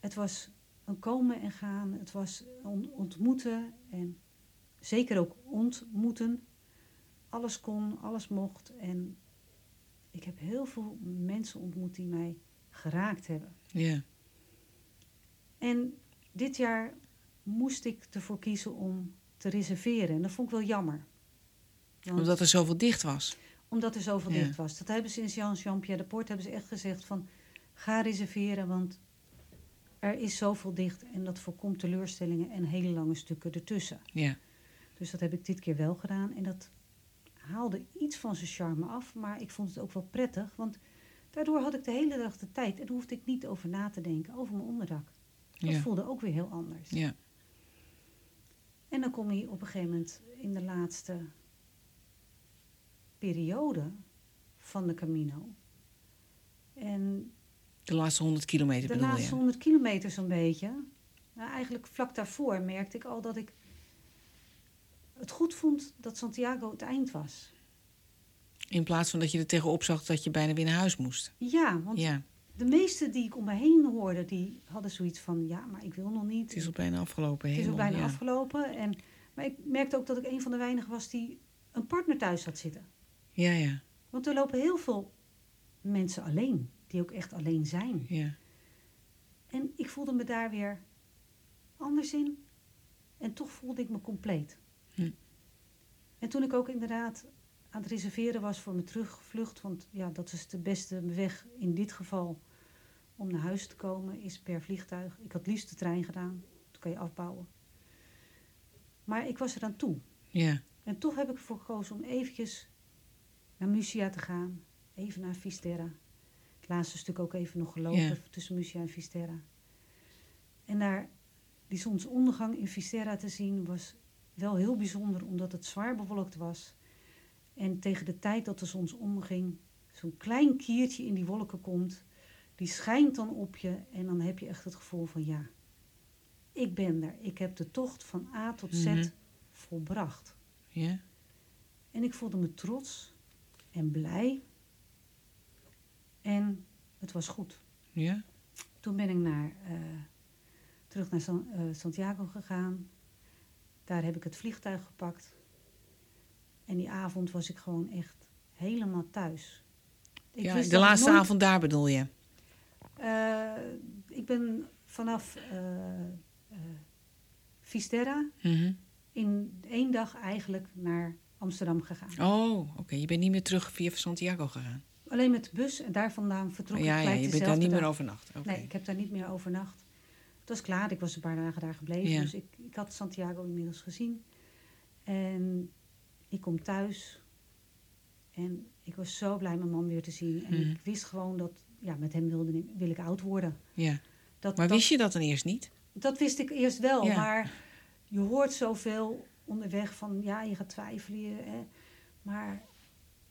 Speaker 2: Het was een komen en gaan, het was on- ontmoeten en zeker ook ontmoeten. Alles kon, alles mocht en ik heb heel veel mensen ontmoet die mij geraakt hebben.
Speaker 3: Ja.
Speaker 2: En dit jaar moest ik ervoor kiezen om te reserveren. En dat vond ik wel jammer. Want-
Speaker 3: Omdat er zoveel dicht was.
Speaker 2: omdat er zoveel dicht was. Dat hebben ze in Jean Jean-Pierre de Port hebben ze echt gezegd van... ga reserveren, want er is zoveel dicht... en dat voorkomt teleurstellingen en hele lange stukken ertussen.
Speaker 3: Ja.
Speaker 2: Dus dat heb ik dit keer wel gedaan. En dat haalde iets van zijn charme af. Maar ik vond het ook wel prettig. Want daardoor had ik de hele dag de tijd. En hoefde ik niet over na te denken over mijn onderdak. Dat
Speaker 3: Ja.
Speaker 2: voelde ook weer heel anders.
Speaker 3: Ja.
Speaker 2: En dan kom je op een gegeven moment in de laatste periode van de Camino. En
Speaker 3: De laatste 100 kilometer
Speaker 2: de
Speaker 3: bedoel
Speaker 2: laatste
Speaker 3: je?
Speaker 2: 100 kilometer zo'n beetje. Nou, eigenlijk vlak daarvoor merkte ik al dat ik het goed vond dat Santiago het eind was.
Speaker 3: In plaats van dat je er tegenop zag dat je bijna weer naar huis moest.
Speaker 2: Ja, want
Speaker 3: Ja,
Speaker 2: de meesten die ik om me heen hoorde, die hadden zoiets van... ja, maar ik wil nog niet.
Speaker 3: het is al bijna afgelopen.
Speaker 2: Het is al bijna
Speaker 3: ja.
Speaker 2: afgelopen. En, maar ik merkte ook dat ik een van de weinigen was die een partner thuis had zitten.
Speaker 3: Ja, ja,
Speaker 2: Want er lopen heel veel mensen alleen, die ook echt alleen zijn.
Speaker 3: ja.
Speaker 2: En ik voelde me daar weer anders in. En toch voelde ik me compleet. En toen ik ook inderdaad aan het reserveren was voor mijn terugvlucht, want ja, dat is de beste weg in dit geval om naar huis te komen, is per vliegtuig. Ik had liefst de trein gedaan, dat kan je afbouwen. Maar ik was er aan toe.
Speaker 3: ja.
Speaker 2: En toch heb ik ervoor gekozen om eventjes naar Musia te gaan. Even naar Fisterra. Het laatste stuk ook even nog gelopen
Speaker 3: Ja.
Speaker 2: tussen Musia en Fisterra. En daar die zonsondergang in Fisterra te zien was wel heel bijzonder, omdat het zwaar bewolkt was. En tegen de tijd dat de zonsonderging, zo'n klein kiertje in die wolken komt, die schijnt dan op je en dan heb je echt het gevoel van ja, ik ben er. Ik heb de tocht van A tot Z
Speaker 3: Mhm.
Speaker 2: volbracht.
Speaker 3: ja.
Speaker 2: En ik voelde me trots en blij. En het was goed.
Speaker 3: ja.
Speaker 2: Toen ben ik naar, eh, terug naar San- eh, Santiago gegaan. Daar heb ik het vliegtuig gepakt. En die avond was ik gewoon echt helemaal thuis. Ik
Speaker 3: ja de
Speaker 2: ik
Speaker 3: laatste
Speaker 2: nooit-
Speaker 3: avond daar bedoel je?
Speaker 2: Eh, ik ben vanaf Fisterra
Speaker 3: Mhm.
Speaker 2: in één dag eigenlijk naar Amsterdam gegaan.
Speaker 3: Oh, oké. Je bent niet meer terug via Santiago gegaan.
Speaker 2: Alleen met de bus en daar vandaan vertrok ik
Speaker 3: ja, ja,
Speaker 2: gelijk
Speaker 3: je bent daar niet meer overnacht.
Speaker 2: Nee, ik heb daar niet meer overnacht. Was klaar, ik was een paar dagen daar gebleven.
Speaker 3: Ja.
Speaker 2: Dus ik, ik had Santiago inmiddels gezien. En ik kom thuis. En ik was zo blij mijn man weer te zien. En
Speaker 3: Mhm.
Speaker 2: ik wist gewoon dat, ja, met hem wilde ik, wil ik oud worden.
Speaker 3: Ja.
Speaker 2: Dat,
Speaker 3: Maar
Speaker 2: dat,
Speaker 3: wist je dat dan eerst niet?
Speaker 2: dat wist ik eerst wel.
Speaker 3: Ja.
Speaker 2: Maar je hoort zoveel onderweg van, ja, je gaat twijfelen. je, Hè. Maar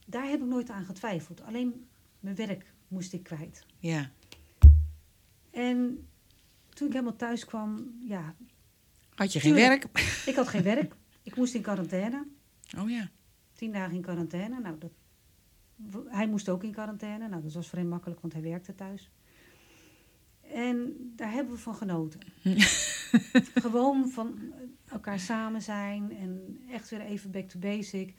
Speaker 2: daar heb ik nooit aan getwijfeld. Alleen mijn werk moest ik kwijt.
Speaker 3: Ja.
Speaker 2: En toen ik helemaal thuis kwam, ja,
Speaker 3: Had je geen werk?
Speaker 2: ik had geen werk. Ik moest in quarantaine.
Speaker 3: Oh ja.
Speaker 2: Tien dagen in quarantaine. Nou, dat hij moest ook in quarantaine. Nou, dat was voor hem makkelijk, want hij werkte thuis. En daar hebben we van genoten. Gewoon van elkaar samen zijn en echt weer even back to basic.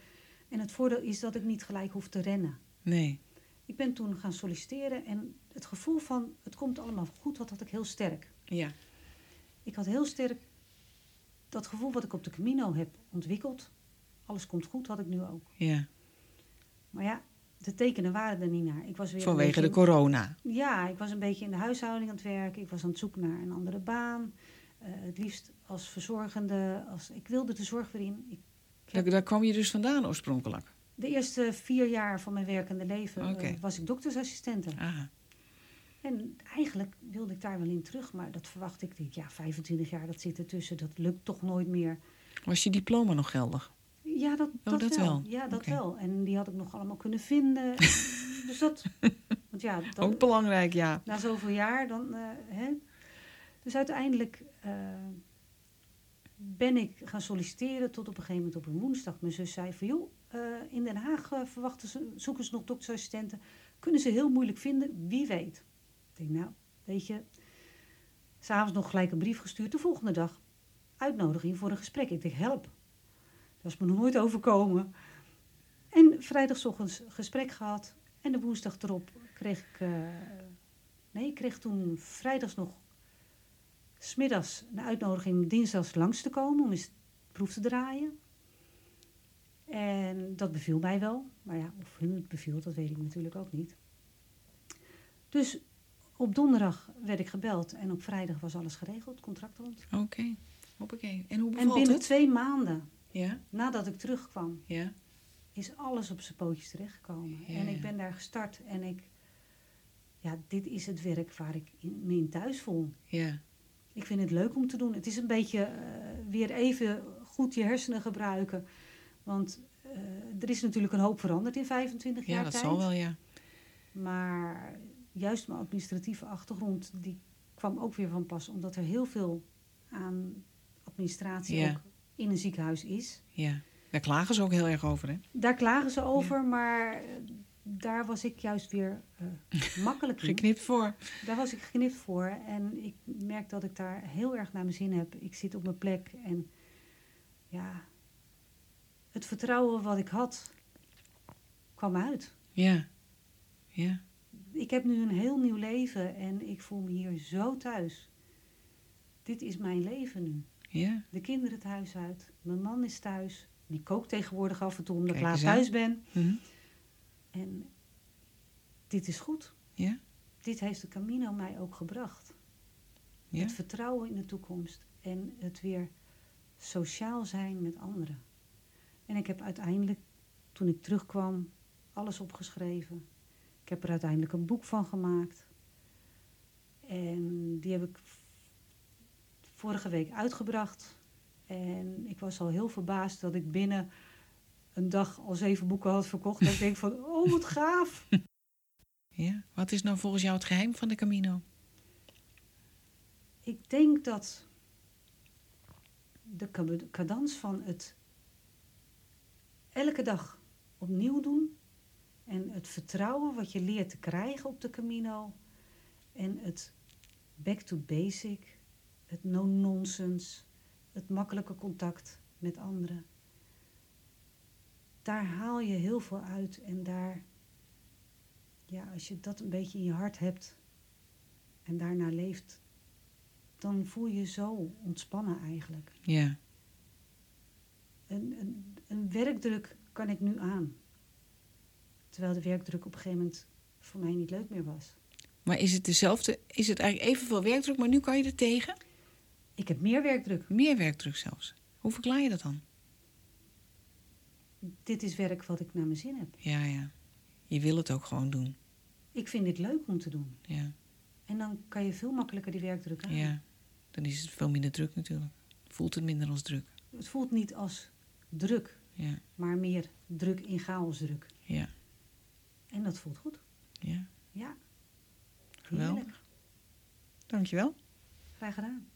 Speaker 2: En het voordeel is dat ik niet gelijk hoef te rennen.
Speaker 3: Nee.
Speaker 2: Ik ben toen gaan solliciteren en het gevoel van het komt allemaal goed, dat had ik heel sterk.
Speaker 3: Ja.
Speaker 2: Ik had heel sterk dat gevoel wat ik op de Camino heb ontwikkeld. Alles komt goed, had ik nu ook.
Speaker 3: Ja.
Speaker 2: Maar ja, de tekenen waren er niet naar. Ik was weer
Speaker 3: Vanwege de corona.
Speaker 2: Ja, ik was een beetje in de huishouding aan het werken. Ik was aan het zoeken naar een andere baan. Eh, het liefst als verzorgende. Als, ik wilde de zorg weer in. Ik,
Speaker 3: Daar, daar kwam je dus vandaan oorspronkelijk.
Speaker 2: de eerste vier jaar van mijn werkende leven eh, was ik doktersassistente.
Speaker 3: Aha.
Speaker 2: En eigenlijk wilde ik daar wel in terug. Maar dat verwacht ik. niet. Ja, 25 jaar, dat zit ertussen. Dat lukt toch nooit meer.
Speaker 3: Was je diploma nog geldig?
Speaker 2: Ja, dat,
Speaker 3: Oh,
Speaker 2: dat,
Speaker 3: dat
Speaker 2: wel.
Speaker 3: wel.
Speaker 2: Ja, dat wel. En die had ik nog allemaal kunnen vinden. dus dat... Want ja, dat,
Speaker 3: Ook belangrijk, ja.
Speaker 2: na zoveel jaar dan. eh, hè? Dus uiteindelijk eh, ben ik gaan solliciteren tot op een gegeven moment op een woensdag. Mijn zus zei van joh, eh, in Den Haag verwachten ze, zoeken ze nog doktersassistenten. Kunnen ze heel moeilijk vinden, wie weet. Denk nou, weet je, s'avonds nog gelijk een brief gestuurd. De volgende dag uitnodiging voor een gesprek. Ik denk help, dat is me nog nooit overkomen. En vrijdagochtends gesprek gehad. En de woensdag erop kreeg ik... eh, nee, ik kreeg toen vrijdags nog... smiddags een uitnodiging dinsdags langs te komen... om eens proef te draaien. En dat beviel mij wel. Maar ja, of hun het beviel, dat weet ik natuurlijk ook niet. Dus op donderdag werd ik gebeld... en op vrijdag was alles geregeld, contract rond.
Speaker 3: Oké. Hoppakee. En hoe
Speaker 2: En
Speaker 3: bevalt
Speaker 2: binnen
Speaker 3: het?
Speaker 2: twee maanden,
Speaker 3: Ja?
Speaker 2: nadat ik terugkwam...
Speaker 3: Ja?
Speaker 2: is alles op zijn pootjes terechtgekomen.
Speaker 3: Ja,
Speaker 2: en ik
Speaker 3: ja.
Speaker 2: ben daar gestart en ik... Ja, dit is het werk waar ik in, me in thuis voel.
Speaker 3: Ja.
Speaker 2: Ik vind het leuk om te doen. Het is een beetje eh, weer even goed je hersenen gebruiken. Want eh, er is natuurlijk een hoop veranderd in 25
Speaker 3: Ja,
Speaker 2: jaar
Speaker 3: dat
Speaker 2: tijd.
Speaker 3: zal wel, ja.
Speaker 2: Maar juist mijn administratieve achtergrond, die kwam ook weer van pas. Omdat er heel veel aan administratie
Speaker 3: Ja.
Speaker 2: ook in een ziekenhuis is.
Speaker 3: Ja. Daar klagen ze ook heel erg over, hè?
Speaker 2: Daar klagen ze over, maar eh, daar was ik juist weer eh, makkelijk in.
Speaker 3: Geknipt voor.
Speaker 2: Daar was ik geknipt voor. En ik merk dat ik daar heel erg naar mijn zin heb. Ik zit op mijn plek en ja, het vertrouwen wat ik had, kwam uit.
Speaker 3: Ja. Ja.
Speaker 2: Ik heb nu een heel nieuw leven en ik voel me hier zo thuis. Dit is mijn leven nu.
Speaker 3: Ja.
Speaker 2: De kinderen het huis uit, mijn man is thuis. Die kookt tegenwoordig af en toe omdat ik laat thuis ben.
Speaker 3: Mhm.
Speaker 2: En dit is goed.
Speaker 3: Ja.
Speaker 2: Dit heeft de Camino mij ook gebracht.
Speaker 3: Ja.
Speaker 2: Het vertrouwen in de toekomst en het weer sociaal zijn met anderen. En ik heb uiteindelijk, toen ik terugkwam, alles opgeschreven. Ik heb er uiteindelijk een boek van gemaakt. En die heb ik vorige week uitgebracht. En ik was al heel verbaasd dat ik binnen een dag al zeven boeken had verkocht. Dat ik denk van, oh wat gaaf.
Speaker 3: Ja. Wat is nou volgens jou het geheim van de Camino?
Speaker 2: Ik denk dat de cadans van het elke dag opnieuw doen en het vertrouwen wat je leert te krijgen op de Camino en het back to basic, het no-nonsense, het makkelijke contact met anderen. Daar haal je heel veel uit en daar, ja, als je dat een beetje in je hart hebt en daarna leeft, dan voel je je zo ontspannen eigenlijk.
Speaker 3: Ja.
Speaker 2: Een, een, een werkdruk kan ik nu aan. Terwijl de werkdruk op een gegeven moment voor mij niet leuk meer was.
Speaker 3: Maar is het dezelfde? Is het eigenlijk evenveel werkdruk, maar nu kan je er tegen?
Speaker 2: Ik heb meer werkdruk.
Speaker 3: Meer werkdruk zelfs. Hoe verklaar je dat dan?
Speaker 2: Dit is werk wat ik naar mijn zin heb.
Speaker 3: Ja, ja. Je wil het ook gewoon doen.
Speaker 2: Ik vind dit leuk om te doen.
Speaker 3: Ja.
Speaker 2: En dan kan je veel makkelijker die werkdruk aan.
Speaker 3: Ja. Dan is het veel minder druk natuurlijk. Voelt het minder als druk.
Speaker 2: Het voelt niet als druk,
Speaker 3: Ja.
Speaker 2: maar meer druk in chaosdruk.
Speaker 3: Ja.
Speaker 2: En dat voelt goed.
Speaker 3: Ja.
Speaker 2: Ja,
Speaker 3: Geweldig.
Speaker 2: heerlijk.
Speaker 3: Dankjewel.
Speaker 2: Graag gedaan.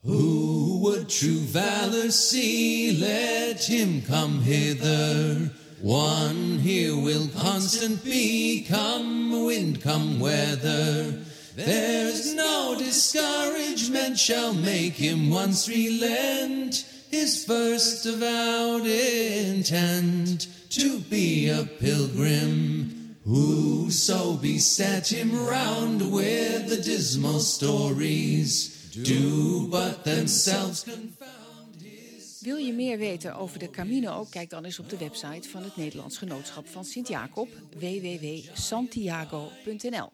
Speaker 1: Who would true valor see? Let him come hither. One here will constant be, come wind, come weather. There's no discouragement shall make him once relent his first avowed intent to be a pilgrim. Whoso beset him round with the dismal stories do but themselves confound his.
Speaker 3: Wil je meer weten over de Camino? Kijk dan eens op de website van het Nederlands Genootschap van Sint-Jacob, www.santiago.nl.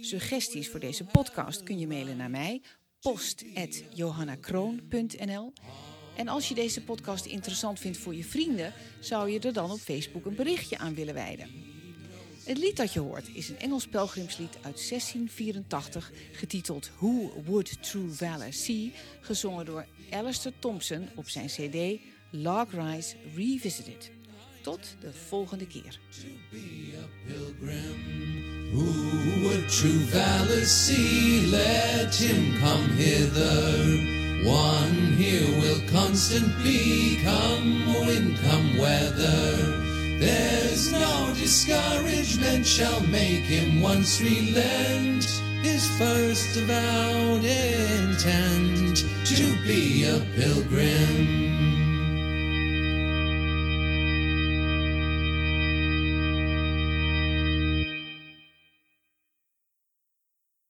Speaker 3: Suggesties voor deze podcast kun je mailen naar mij, post.johannakroon.nl. En als je deze podcast interessant vindt voor je vrienden, zou je er dan op Facebook een berichtje aan willen wijden. Het lied dat je hoort is een Engels pelgrimslied uit 1684, getiteld Who Would True Valor See, gezongen door Alistair Thompson op zijn CD Log Rise Revisited. Tot de volgende keer.
Speaker 1: One here will constant be, come wind, come weather. There's no discouragement shall make him once relent his first avowed intent to be a pilgrim.